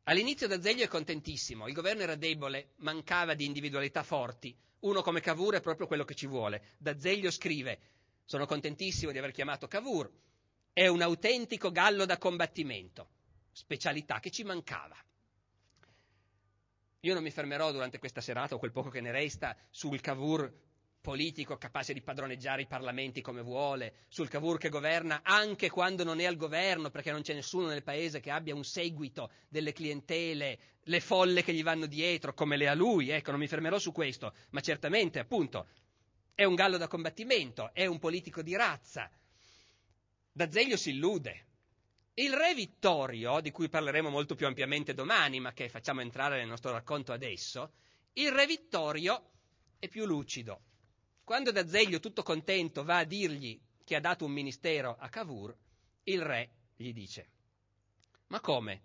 All'inizio D'Azeglio è contentissimo, il governo era debole, mancava di individualità forti, uno come Cavour è proprio quello che ci vuole. D'Azeglio scrive, sono contentissimo di aver chiamato Cavour, è un autentico gallo da combattimento, specialità che ci mancava. Io non mi fermerò durante questa serata o quel poco che ne resta sul Cavour politico capace di padroneggiare i parlamenti come vuole, sul Cavour che governa anche quando non è al governo, perché non c'è nessuno nel paese che abbia un seguito delle clientele, le folle che gli vanno dietro, come le ha lui, ecco, non mi fermerò su questo, ma certamente, appunto, è un gallo da combattimento, è un politico di razza. D'Azeglio si illude. Il re Vittorio, di cui parleremo molto più ampiamente domani, ma che facciamo entrare nel nostro racconto adesso, il re Vittorio è più lucido quando D'Azeglio, tutto contento, va a dirgli che ha dato un ministero a Cavour, il re gli dice: Ma come?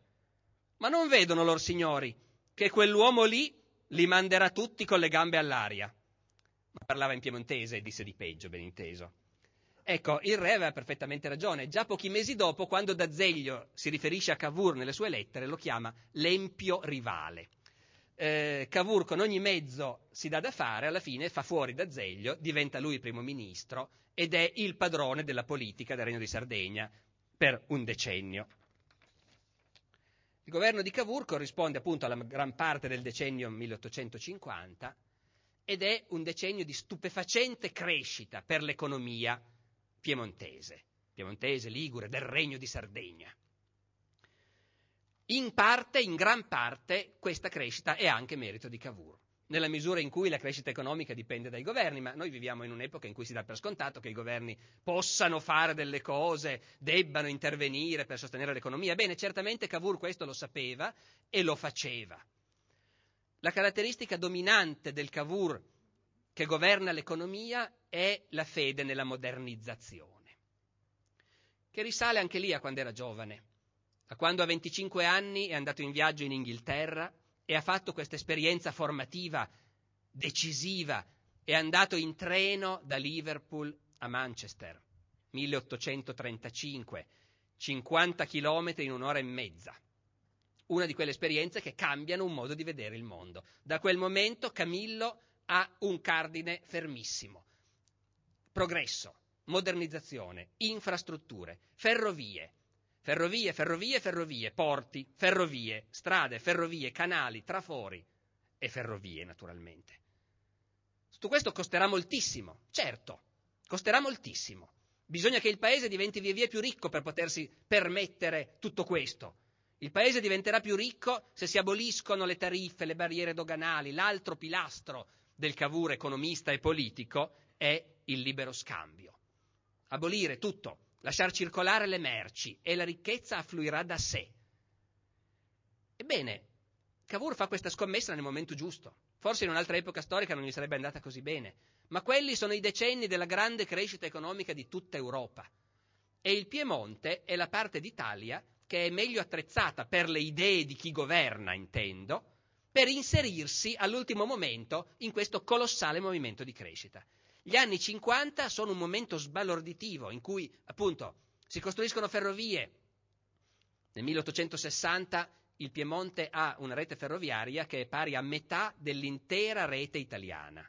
Ma non vedono lor signori che quell'uomo lì li manderà tutti con le gambe all'aria? Ma parlava in piemontese e disse di peggio, ben inteso. Ecco, il re aveva perfettamente ragione. Già pochi mesi dopo, quando D'Azeglio si riferisce a Cavour nelle sue lettere, lo chiama l'empio rivale eh, Cavour con ogni mezzo si dà da fare, alla fine fa fuori da Zeglio, diventa lui primo ministro ed è il padrone della politica del Regno di Sardegna per un decennio. Il governo di Cavour corrisponde appunto alla gran parte del decennio 1850 ed è un decennio di stupefacente crescita per l'economia piemontese, piemontese, ligure, del Regno di Sardegna. In parte, in gran parte, questa crescita è anche merito di Cavour, nella misura in cui la crescita economica dipende dai governi, ma noi viviamo in un'epoca in cui si dà per scontato che i governi possano fare delle cose, debbano intervenire per sostenere l'economia. Bene, certamente Cavour questo lo sapeva e lo faceva. La caratteristica dominante del Cavour che governa l'economia è la fede nella modernizzazione, che risale anche lì a quando era giovane quando a 25 anni è andato in viaggio in Inghilterra e ha fatto questa esperienza formativa decisiva, è andato in treno da Liverpool a Manchester, 1835, 50 chilometri in un'ora e mezza. Una di quelle esperienze che cambiano un modo di vedere il mondo. Da quel momento Camillo ha un cardine fermissimo. Progresso, modernizzazione, infrastrutture, ferrovie, Ferrovie, ferrovie, ferrovie, porti, ferrovie, strade, ferrovie, canali, trafori e ferrovie naturalmente. Tutto questo costerà moltissimo, certo, costerà moltissimo. Bisogna che il paese diventi via via più ricco per potersi permettere tutto questo. Il paese diventerà più ricco se si aboliscono le tariffe, le barriere doganali. L'altro pilastro del Cavour economista e politico è il libero scambio. Abolire tutto, lasciar circolare le merci e la ricchezza affluirà da sé. Ebbene, Cavour fa questa scommessa nel momento giusto. Forse in un'altra epoca storica non gli sarebbe andata così bene, ma quelli sono i decenni della grande crescita economica di tutta Europa. E il Piemonte è la parte d'Italia che è meglio attrezzata per le idee di chi governa, intendo, per inserirsi all'ultimo momento in questo colossale movimento di crescita. Gli anni 50 sono un momento sbalorditivo in cui, appunto, si costruiscono ferrovie. Nel 1860 il Piemonte ha una rete ferroviaria che è pari a metà dell'intera rete italiana.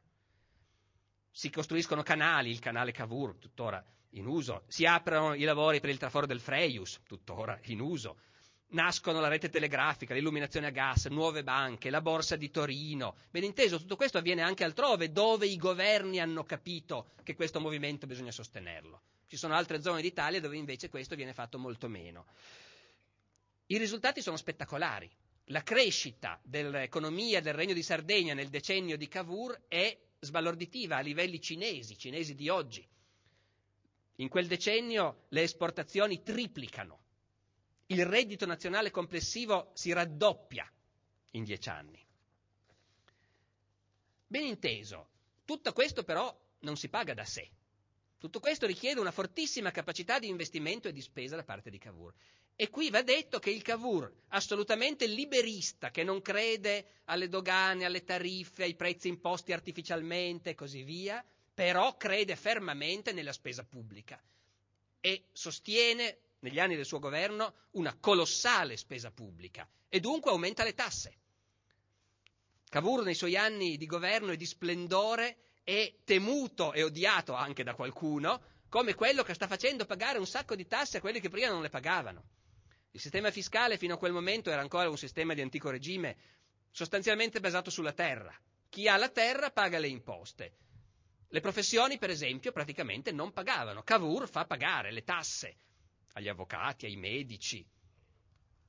Si costruiscono canali, il canale Cavour, tuttora in uso, si aprono i lavori per il traforo del Freius, tuttora in uso, nascono la rete telegrafica, l'illuminazione a gas, nuove banche, la borsa di Torino. Ben inteso, tutto questo avviene anche altrove, dove i governi hanno capito che questo movimento bisogna sostenerlo. Ci sono altre zone d'Italia dove invece questo viene fatto molto meno. I risultati sono spettacolari. La crescita dell'economia del Regno di Sardegna nel decennio di Cavour è sbalorditiva a livelli cinesi, cinesi di oggi. In quel decennio le esportazioni triplicano, il reddito nazionale complessivo si raddoppia in dieci anni. Ben inteso, tutto questo però non si paga da sé. Tutto questo richiede una fortissima capacità di investimento e di spesa da parte di Cavour. E qui va detto che il Cavour, assolutamente liberista, che non crede alle dogane, alle tariffe, ai prezzi imposti artificialmente e così via, però crede fermamente nella spesa pubblica e sostiene negli anni del suo governo una colossale spesa pubblica e dunque aumenta le tasse. Cavour nei suoi anni di governo e di splendore è temuto e odiato anche da qualcuno come quello che sta facendo pagare un sacco di tasse a quelli che prima non le pagavano. Il sistema fiscale fino a quel momento era ancora un sistema di antico regime sostanzialmente basato sulla terra. Chi ha la terra paga le imposte. Le professioni, per esempio, praticamente non pagavano. Cavour fa pagare le tasse agli avvocati, ai medici,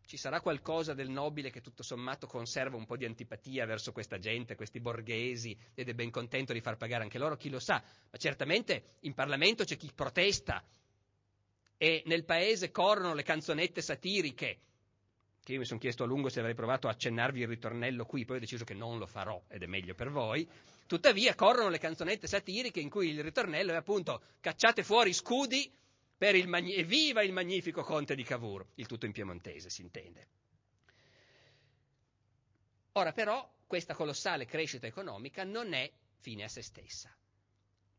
ci sarà qualcosa del nobile che tutto sommato conserva un po' di antipatia verso questa gente, questi borghesi, ed è ben contento di far pagare anche loro, chi lo sa, ma certamente in Parlamento c'è chi protesta. E nel paese corrono le canzonette satiriche, che io mi sono chiesto a lungo se avrei provato a accennarvi il ritornello qui, poi ho deciso che non lo farò ed è meglio per voi, tuttavia corrono le canzonette satiriche in cui il ritornello è appunto cacciate fuori scudi, per il magni- viva il magnifico conte di Cavour, il tutto in piemontese si intende. Ora però questa colossale crescita economica non è fine a se stessa.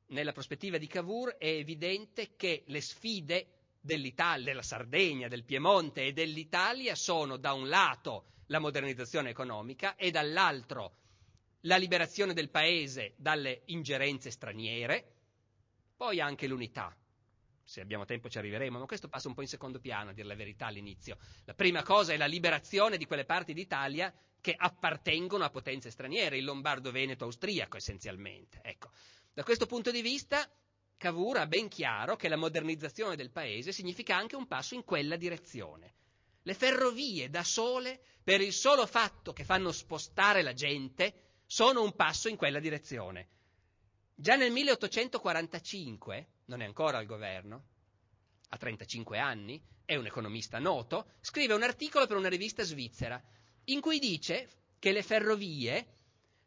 Nella prospettiva di Cavour è evidente che le sfide dell'Italia, della Sardegna, del Piemonte e dell'Italia sono da un lato la modernizzazione economica e dall'altro la liberazione del paese dalle ingerenze straniere, poi anche l'unità, se abbiamo tempo ci arriveremo, ma questo passa un po' in secondo piano, a dire la verità all'inizio. La prima cosa è la liberazione di quelle parti d'Italia che appartengono a potenze straniere, il lombardo-veneto austriaco essenzialmente. Ecco. Da questo punto di vista, Cavour ha ben chiaro che la modernizzazione del paese significa anche un passo in quella direzione. Le ferrovie da sole, per il solo fatto che fanno spostare la gente, sono un passo in quella direzione. Già nel 1845 non è ancora al governo, ha 35 anni, è un economista noto, scrive un articolo per una rivista svizzera in cui dice che le ferrovie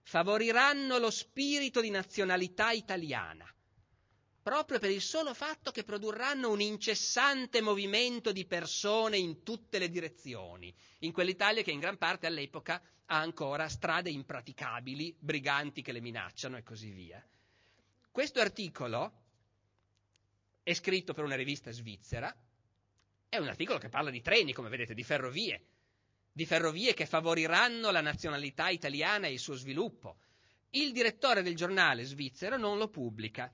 favoriranno lo spirito di nazionalità italiana, proprio per il solo fatto che produrranno un incessante movimento di persone in tutte le direzioni, in quell'Italia che in gran parte all'epoca ha ancora strade impraticabili, briganti che le minacciano e così via. Questo articolo è scritto per una rivista svizzera, è un articolo che parla di treni, come vedete, di ferrovie, di ferrovie che favoriranno la nazionalità italiana e il suo sviluppo. Il direttore del giornale svizzero non lo pubblica.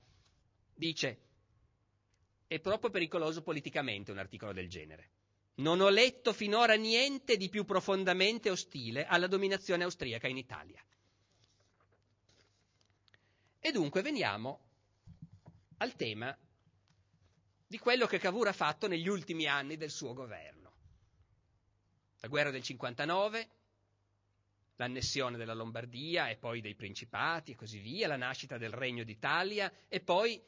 Dice, è troppo pericoloso politicamente un articolo del genere. Non ho letto finora niente di più profondamente ostile alla dominazione austriaca in Italia. E dunque veniamo al tema di quello che Cavour ha fatto negli ultimi anni del suo governo. La guerra del 59, l'annessione della Lombardia e poi dei Principati e così via, la nascita del Regno d'Italia e poi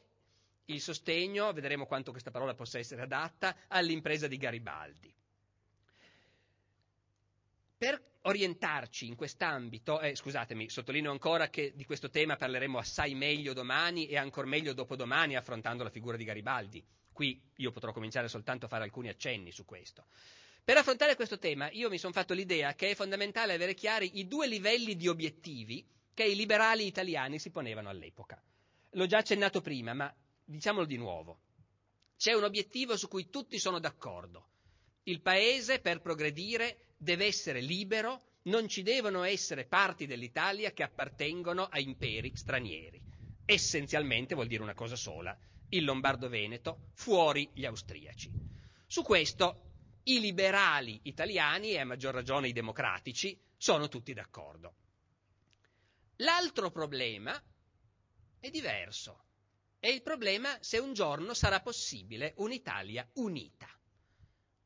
il sostegno, vedremo quanto questa parola possa essere adatta, all'impresa di Garibaldi. Per orientarci in quest'ambito, eh, scusatemi, sottolineo ancora che di questo tema parleremo assai meglio domani e ancor meglio dopodomani affrontando la figura di Garibaldi. Qui io potrò cominciare soltanto a fare alcuni accenni su questo. Per affrontare questo tema io mi sono fatto l'idea che è fondamentale avere chiari i due livelli di obiettivi che i liberali italiani si ponevano all'epoca. L'ho già accennato prima, ma diciamolo di nuovo. C'è un obiettivo su cui tutti sono d'accordo. Il paese, per progredire, deve essere libero, non ci devono essere parti dell'Italia che appartengono a imperi stranieri. Essenzialmente vuol dire una cosa sola, il Lombardo-Veneto, fuori gli austriaci. Su questo i liberali italiani e a maggior ragione i democratici sono tutti d'accordo. L'altro problema è diverso. È il problema se un giorno sarà possibile un'Italia unita.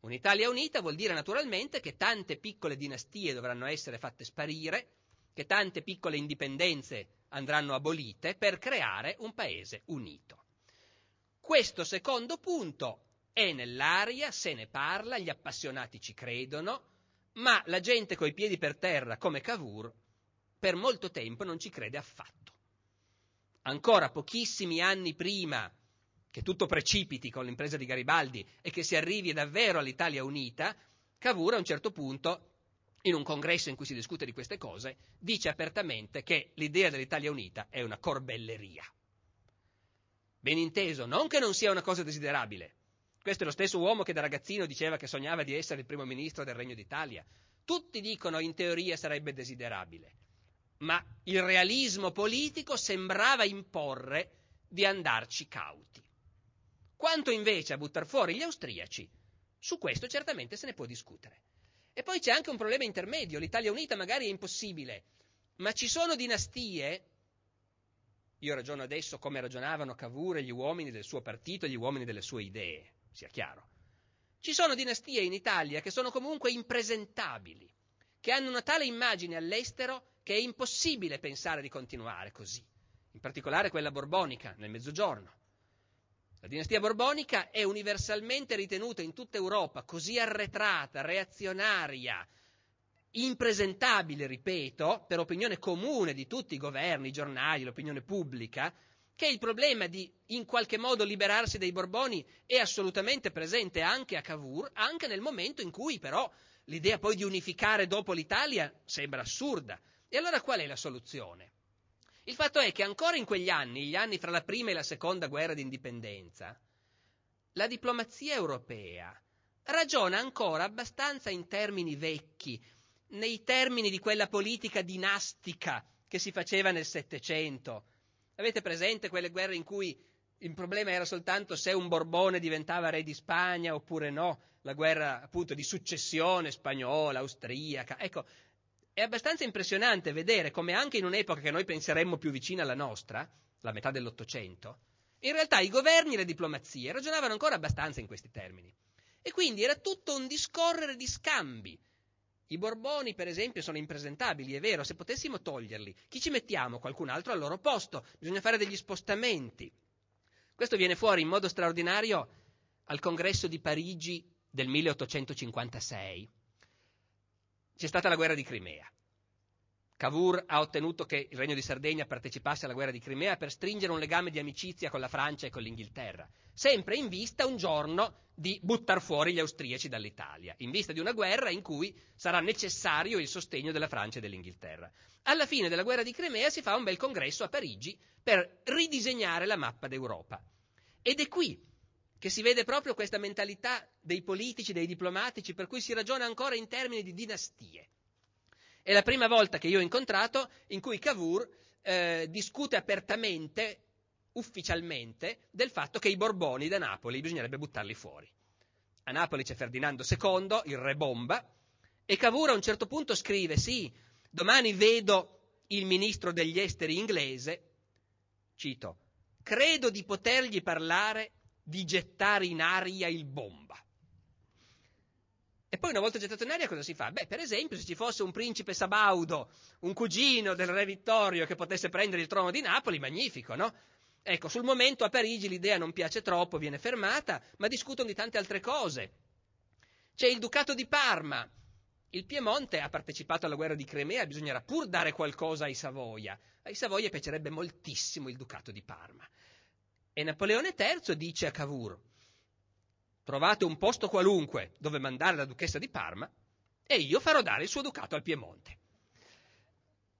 Un'Italia unita vuol dire naturalmente che tante piccole dinastie dovranno essere fatte sparire, che tante piccole indipendenze andranno abolite per creare un paese unito. Questo secondo punto è nell'aria, se ne parla, gli appassionati ci credono, ma la gente coi piedi per terra come Cavour per molto tempo non ci crede affatto. Ancora pochissimi anni prima che tutto precipiti con l'impresa di Garibaldi e che si arrivi davvero all'Italia unita, Cavour a un certo punto, in un congresso in cui si discute di queste cose, dice apertamente che l'idea dell'Italia unita è una corbelleria. Ben inteso, non che non sia una cosa desiderabile. Questo è lo stesso uomo che da ragazzino diceva che sognava di essere il primo ministro del Regno d'Italia. Tutti dicono in teoria sarebbe desiderabile, ma il realismo politico sembrava imporre di andarci cauti. Quanto invece a buttare fuori gli austriaci, su questo certamente se ne può discutere. E poi c'è anche un problema intermedio, l'Italia unita magari è impossibile, ma ci sono dinastie, io ragiono adesso come ragionavano Cavour e gli uomini del suo partito e gli uomini delle sue idee, sia chiaro. Ci sono dinastie in Italia che sono comunque impresentabili, che hanno una tale immagine all'estero che è impossibile pensare di continuare così, in particolare quella borbonica nel Mezzogiorno. La dinastia borbonica è universalmente ritenuta in tutta Europa così arretrata, reazionaria, impresentabile, ripeto, per opinione comune di tutti i governi, i giornali, l'opinione pubblica, che il problema di in qualche modo liberarsi dei Borboni è assolutamente presente anche a Cavour, anche nel momento in cui però l'idea poi di unificare dopo l'Italia sembra assurda. E allora qual è la soluzione? Il fatto è che ancora in quegli anni, gli anni fra la prima e la seconda guerra d'indipendenza, la diplomazia europea ragiona ancora abbastanza in termini vecchi, nei termini di quella politica dinastica che si faceva nel Settecento. Avete presente quelle guerre in cui il problema era soltanto se un Borbone diventava re di Spagna oppure no, la guerra appunto di successione spagnola, austriaca. Ecco, è abbastanza impressionante vedere come anche in un'epoca che noi penseremmo più vicina alla nostra, la metà dell'Ottocento, in realtà i governi e le diplomazie ragionavano ancora abbastanza in questi termini. E quindi era tutto un discorrere di scambi. I Borboni, per esempio, sono impresentabili, è vero, se potessimo toglierli, chi ci mettiamo? Qualcun altro al loro posto, bisogna fare degli spostamenti. Questo viene fuori in modo straordinario al congresso di Parigi del 1856 c'è stata la guerra di Crimea. Cavour ha ottenuto che il Regno di Sardegna partecipasse alla guerra di Crimea per stringere un legame di amicizia con la Francia e con l'Inghilterra, sempre in vista un giorno di buttar fuori gli austriaci dall'Italia, in vista di una guerra in cui sarà necessario il sostegno della Francia e dell'Inghilterra. Alla fine della guerra di Crimea si fa un bel congresso a Parigi per ridisegnare la mappa d'Europa. Ed è qui che si vede proprio questa mentalità dei politici, dei diplomatici, per cui si ragiona ancora in termini di dinastie. È la prima volta che io ho incontrato in cui Cavour eh, discute apertamente, ufficialmente, del fatto che i Borboni da Napoli bisognerebbe buttarli fuori. A Napoli c'è Ferdinando II, il re bomba, e Cavour a un certo punto scrive, sì, domani vedo il ministro degli esteri inglese, cito, credo di potergli parlare di gettare in aria il bomba. E poi una volta gettato in aria cosa si fa? Beh, per esempio, se ci fosse un principe Sabaudo, un cugino del re Vittorio che potesse prendere il trono di Napoli, magnifico, no? Ecco, sul momento a Parigi l'idea non piace troppo, viene fermata, ma discutono di tante altre cose. C'è il Ducato di Parma. Il Piemonte ha partecipato alla guerra di Crimea, bisognerà pur dare qualcosa ai Savoia. Ai Savoia piacerebbe moltissimo il Ducato di Parma. E Napoleone III dice a Cavour, trovate un posto qualunque dove mandare la duchessa di Parma e io farò dare il suo ducato al Piemonte.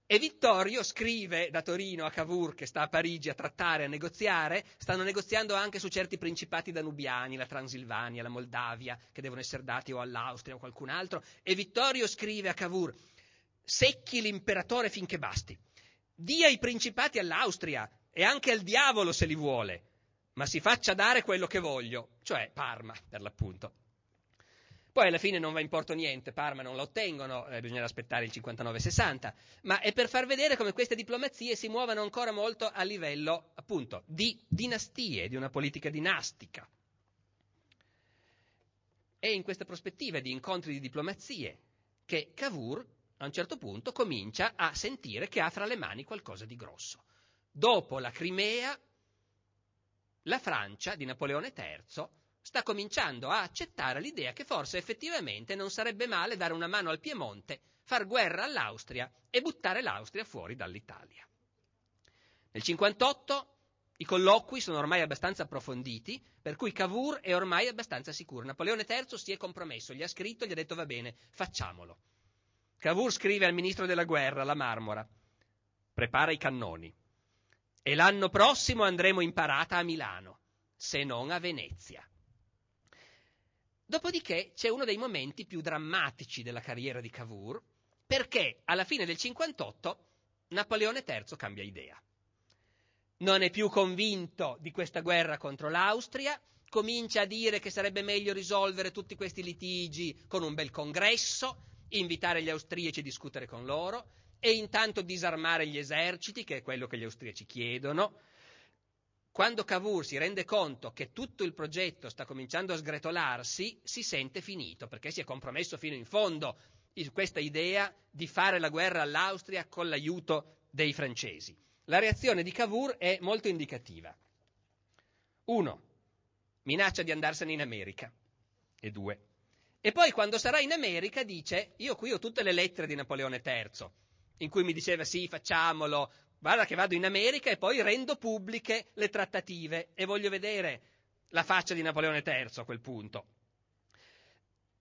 E Vittorio scrive da Torino a Cavour, che sta a Parigi a trattare, a negoziare, stanno negoziando anche su certi principati danubiani, la Transilvania, la Moldavia, che devono essere dati o all'Austria o a qualcun altro, e Vittorio scrive a Cavour, secchi l'imperatore finché basti, dia i principati all'Austria e anche al diavolo se li vuole, ma si faccia dare quello che voglio, cioè Parma, per l'appunto. Poi alla fine non va in porto niente, Parma non la ottengono, eh, bisognerà aspettare il 59-60, ma è per far vedere come queste diplomazie si muovono ancora molto a livello, appunto, di dinastie, di una politica dinastica. È in questa prospettiva di incontri di diplomazie che Cavour a un certo punto comincia a sentire che ha fra le mani qualcosa di grosso. Dopo la Crimea la Francia di Napoleone III sta cominciando a accettare l'idea che forse effettivamente non sarebbe male dare una mano al Piemonte, far guerra all'Austria e buttare l'Austria fuori dall'Italia. Nel 58 i colloqui sono ormai abbastanza approfonditi, per cui Cavour è ormai abbastanza sicuro. Napoleone III si è compromesso, gli ha scritto, gli ha detto va bene, facciamolo. Cavour scrive al ministro della guerra, la Marmora, prepara i cannoni. E l'anno prossimo andremo in parata a Milano, se non a Venezia. Dopodiché c'è uno dei momenti più drammatici della carriera di Cavour, perché alla fine del 58 Napoleone III cambia idea. Non è più convinto di questa guerra contro l'Austria, comincia a dire che sarebbe meglio risolvere tutti questi litigi con un bel congresso, invitare gli austriaci a discutere con loro, e intanto disarmare gli eserciti, che è quello che gli austriaci chiedono. Quando Cavour si rende conto che tutto il progetto sta cominciando a sgretolarsi, si sente finito, perché si è compromesso fino in fondo in questa idea di fare la guerra all'Austria con l'aiuto dei francesi. La reazione di Cavour è molto indicativa. Uno, minaccia di andarsene in America. E due. E poi quando sarà in America dice, io qui ho tutte le lettere di Napoleone III, in cui mi diceva sì, facciamolo, guarda che vado in America e poi rendo pubbliche le trattative e voglio vedere la faccia di Napoleone III a quel punto.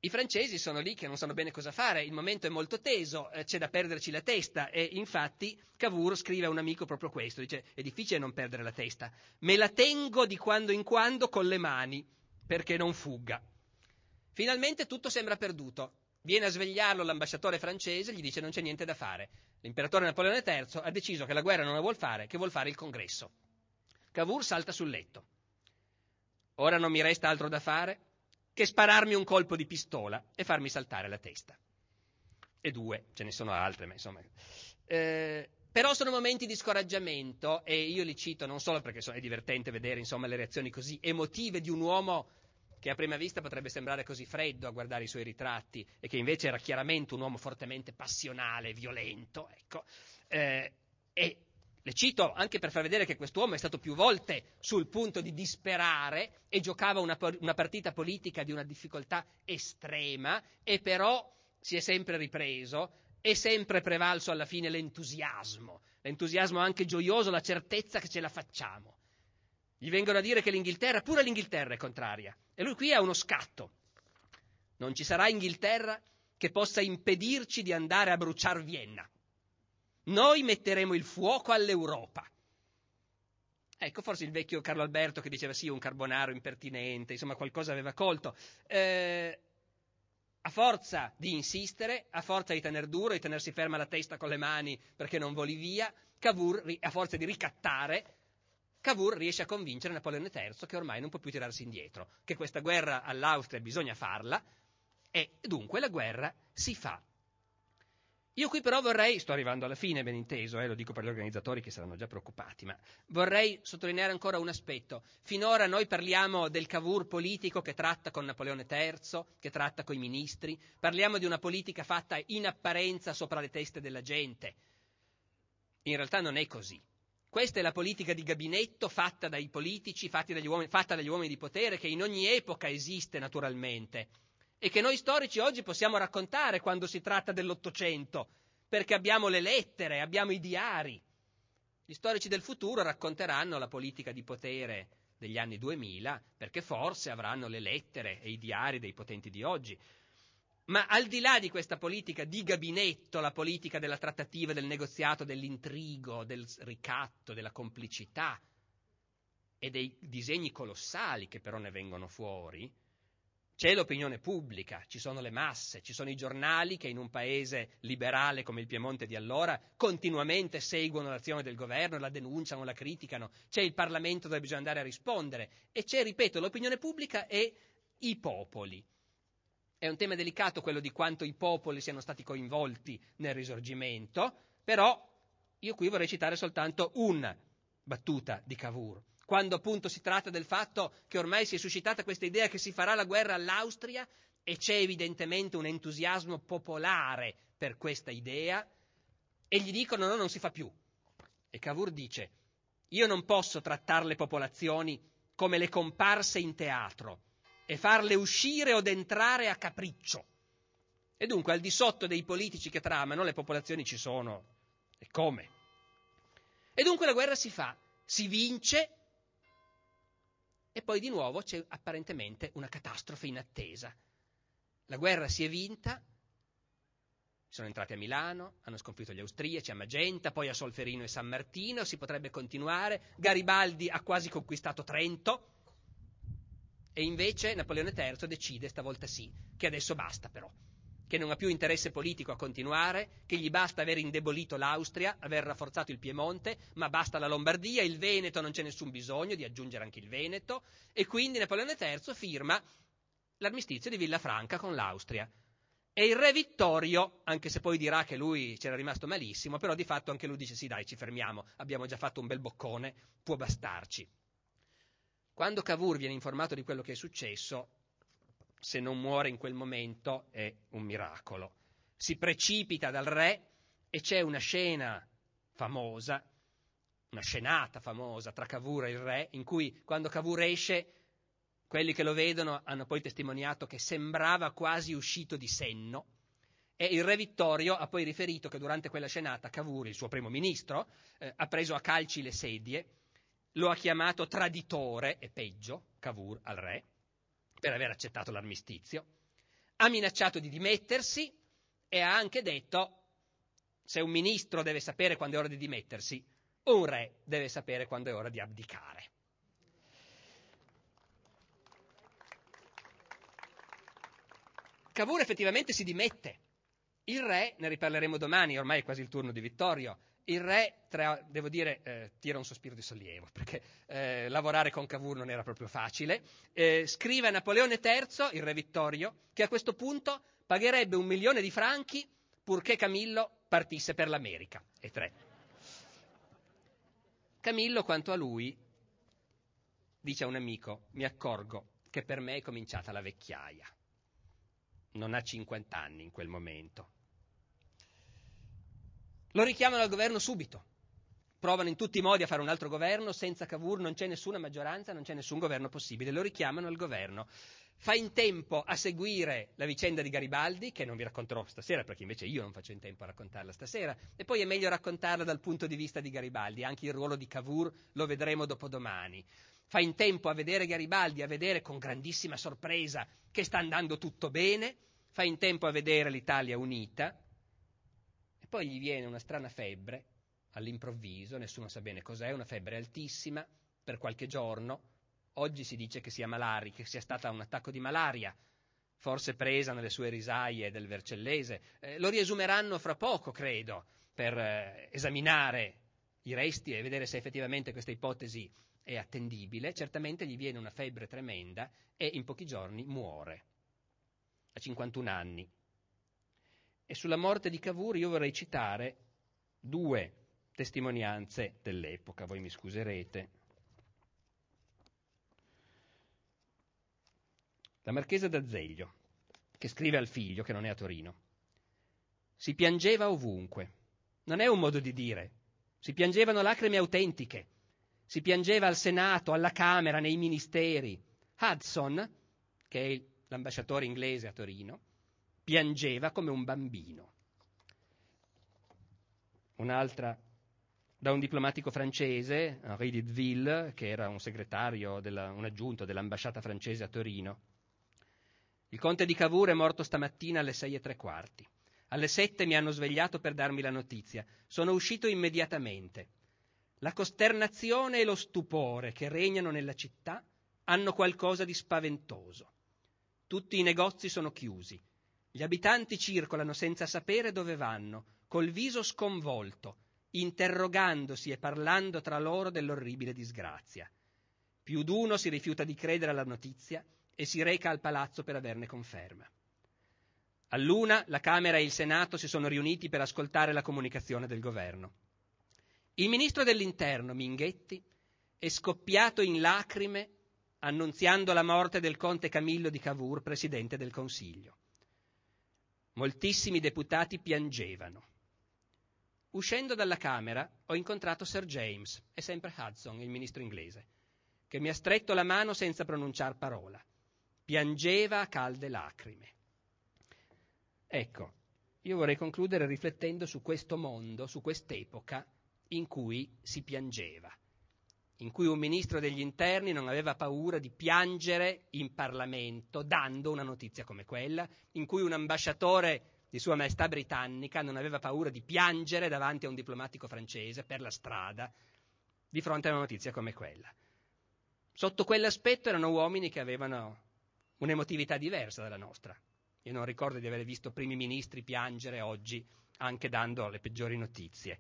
I francesi sono lì che non sanno bene cosa fare, il momento è molto teso, eh, c'è da perderci la testa e infatti Cavour scrive a un amico proprio questo, dice è difficile non perdere la testa, me la tengo di quando in quando con le mani perché non fugga. Finalmente tutto sembra perduto, Viene a svegliarlo l'ambasciatore francese, gli dice non c'è niente da fare. L'imperatore Napoleone III ha deciso che la guerra non la vuol fare, che vuol fare il congresso. Cavour salta sul letto. Ora non mi resta altro da fare che spararmi un colpo di pistola e farmi saltare la testa. E due, ce ne sono altre, ma insomma. Eh, però sono momenti di scoraggiamento e io li cito non solo perché è divertente vedere insomma, le reazioni così emotive di un uomo che a prima vista potrebbe sembrare così freddo a guardare i suoi ritratti e che invece era chiaramente un uomo fortemente passionale, violento, ecco. Eh, e le cito anche per far vedere che quest'uomo è stato più volte sul punto di disperare e giocava una, una partita politica di una difficoltà estrema e però si è sempre ripreso è sempre prevalso alla fine l'entusiasmo, l'entusiasmo anche gioioso, la certezza che ce la facciamo. Gli vengono a dire che l'Inghilterra, pure l'Inghilterra è contraria. E lui qui ha uno scatto. Non ci sarà Inghilterra che possa impedirci di andare a bruciare Vienna. Noi metteremo il fuoco all'Europa. Ecco, forse il vecchio Carlo Alberto che diceva sì, un carbonaro impertinente, insomma qualcosa aveva colto. Eh, a forza di insistere, a forza di tener duro, di tenersi ferma la testa con le mani perché non voli via, Cavour, a forza di ricattare, Cavour riesce a convincere Napoleone III che ormai non può più tirarsi indietro, che questa guerra all'Austria bisogna farla e dunque la guerra si fa. Io qui però vorrei, sto arrivando alla fine, ben inteso, eh, lo dico per gli organizzatori che saranno già preoccupati, ma vorrei sottolineare ancora un aspetto. Finora noi parliamo del Cavour politico che tratta con Napoleone III, che tratta con i ministri, parliamo di una politica fatta in apparenza sopra le teste della gente. In realtà non è così. Questa è la politica di gabinetto fatta dai politici, dagli uomini, fatta dagli uomini di potere, che in ogni epoca esiste naturalmente e che noi storici oggi possiamo raccontare quando si tratta dell'Ottocento, perché abbiamo le lettere, abbiamo i diari. Gli storici del futuro racconteranno la politica di potere degli anni 2000, perché forse avranno le lettere e i diari dei potenti di oggi. Ma al di là di questa politica di gabinetto, la politica della trattativa, del negoziato, dell'intrigo, del ricatto, della complicità e dei disegni colossali che però ne vengono fuori, c'è l'opinione pubblica, ci sono le masse, ci sono i giornali che in un paese liberale come il Piemonte di allora continuamente seguono l'azione del governo, la denunciano, la criticano, c'è il Parlamento dove bisogna andare a rispondere e c'è, ripeto, l'opinione pubblica e i popoli. È un tema delicato quello di quanto i popoli siano stati coinvolti nel risorgimento, però io qui vorrei citare soltanto una battuta di Cavour quando appunto si tratta del fatto che ormai si è suscitata questa idea che si farà la guerra all'Austria e c'è evidentemente un entusiasmo popolare per questa idea, e gli dicono no, non si fa più. E Cavour dice, io non posso trattare le popolazioni come le comparse in teatro e farle uscire o entrare a capriccio. E dunque al di sotto dei politici che tramano le popolazioni ci sono. E come? E dunque la guerra si fa, si vince e poi di nuovo c'è apparentemente una catastrofe inattesa. La guerra si è vinta, sono entrati a Milano, hanno sconfitto gli austriaci a Magenta, poi a Solferino e San Martino, si potrebbe continuare, Garibaldi ha quasi conquistato Trento e invece Napoleone III decide stavolta sì, che adesso basta però che non ha più interesse politico a continuare, che gli basta aver indebolito l'Austria, aver rafforzato il Piemonte, ma basta la Lombardia, il Veneto non c'è nessun bisogno di aggiungere anche il Veneto, e quindi Napoleone III firma l'armistizio di Villafranca con l'Austria. E il re Vittorio, anche se poi dirà che lui c'era rimasto malissimo, però di fatto anche lui dice sì dai ci fermiamo, abbiamo già fatto un bel boccone, può bastarci. Quando Cavour viene informato di quello che è successo, se non muore in quel momento è un miracolo. Si precipita dal re e c'è una scena famosa, una scenata famosa tra Cavour e il re, in cui quando Cavour esce, quelli che lo vedono hanno poi testimoniato che sembrava quasi uscito di senno. E il re Vittorio ha poi riferito che durante quella scenata Cavour, il suo primo ministro, eh, ha preso a calci le sedie, lo ha chiamato traditore, e peggio, Cavour al re, per aver accettato l'armistizio, ha minacciato di dimettersi e ha anche detto se un ministro deve sapere quando è ora di dimettersi, un re deve sapere quando è ora di abdicare. Cavour effettivamente si dimette. Il re, ne riparleremo domani, ormai è quasi il turno di Vittorio, il re, tra, devo dire, eh, tira un sospiro di sollievo, perché eh, lavorare con Cavour non era proprio facile. Eh, scrive a Napoleone III, il re Vittorio, che a questo punto pagherebbe un milione di franchi purché Camillo partisse per l'America. E tre. Camillo, quanto a lui, dice a un amico, mi accorgo che per me è cominciata la vecchiaia. Non ha 50 anni in quel momento lo richiamano al governo subito. Provano in tutti i modi a fare un altro governo, senza Cavour non c'è nessuna maggioranza, non c'è nessun governo possibile, lo richiamano al governo. Fa in tempo a seguire la vicenda di Garibaldi, che non vi racconterò stasera, perché invece io non faccio in tempo a raccontarla stasera, e poi è meglio raccontarla dal punto di vista di Garibaldi, anche il ruolo di Cavour lo vedremo dopodomani. Fa in tempo a vedere Garibaldi, a vedere con grandissima sorpresa che sta andando tutto bene, fa in tempo a vedere l'Italia unita, poi gli viene una strana febbre, all'improvviso, nessuno sa bene cos'è, una febbre altissima, per qualche giorno. Oggi si dice che sia malari, che sia stata un attacco di malaria, forse presa nelle sue risaie del Vercellese. Eh, lo riesumeranno fra poco, credo, per eh, esaminare i resti e vedere se effettivamente questa ipotesi è attendibile. Certamente gli viene una febbre tremenda e in pochi giorni muore, a 51 anni. E sulla morte di Cavour io vorrei citare due testimonianze dell'epoca, voi mi scuserete. La marchesa d'Azeglio, che scrive al figlio, che non è a Torino, si piangeva ovunque. Non è un modo di dire. Si piangevano lacrime autentiche. Si piangeva al Senato, alla Camera, nei ministeri. Hudson, che è l'ambasciatore inglese a Torino, piangeva come un bambino. Un'altra da un diplomatico francese, Henri Didville, che era un segretario, della, un aggiunto dell'ambasciata francese a Torino. Il conte di Cavour è morto stamattina alle sei e tre quarti. Alle sette mi hanno svegliato per darmi la notizia. Sono uscito immediatamente. La costernazione e lo stupore che regnano nella città hanno qualcosa di spaventoso. Tutti i negozi sono chiusi. Gli abitanti circolano senza sapere dove vanno, col viso sconvolto, interrogandosi e parlando tra loro dell'orribile disgrazia. Più d'uno si rifiuta di credere alla notizia e si reca al palazzo per averne conferma. All'una la Camera e il Senato si sono riuniti per ascoltare la comunicazione del governo. Il ministro dell'Interno, Minghetti, è scoppiato in lacrime annunziando la morte del conte Camillo di Cavour, presidente del Consiglio. Moltissimi deputati piangevano. Uscendo dalla Camera ho incontrato Sir James, e sempre Hudson, il ministro inglese, che mi ha stretto la mano senza pronunciar parola. Piangeva a calde lacrime. Ecco, io vorrei concludere riflettendo su questo mondo, su quest'epoca in cui si piangeva, in cui un ministro degli interni non aveva paura di piangere in Parlamento dando una notizia come quella, in cui un ambasciatore di Sua Maestà britannica non aveva paura di piangere davanti a un diplomatico francese per la strada di fronte a una notizia come quella. Sotto quell'aspetto erano uomini che avevano un'emotività diversa dalla nostra. Io non ricordo di aver visto primi ministri piangere oggi, anche dando le peggiori notizie.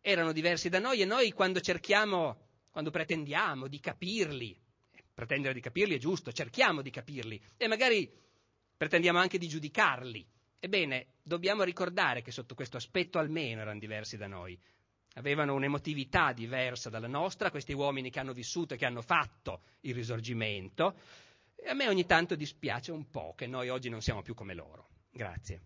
Erano diversi da noi e noi quando cerchiamo, quando pretendiamo di capirli, pretendere di capirli è giusto, cerchiamo di capirli e magari pretendiamo anche di giudicarli Ebbene, dobbiamo ricordare che sotto questo aspetto almeno erano diversi da noi. Avevano un'emotività diversa dalla nostra, questi uomini che hanno vissuto e che hanno fatto il risorgimento. E a me ogni tanto dispiace un po' che noi oggi non siamo più come loro. Grazie.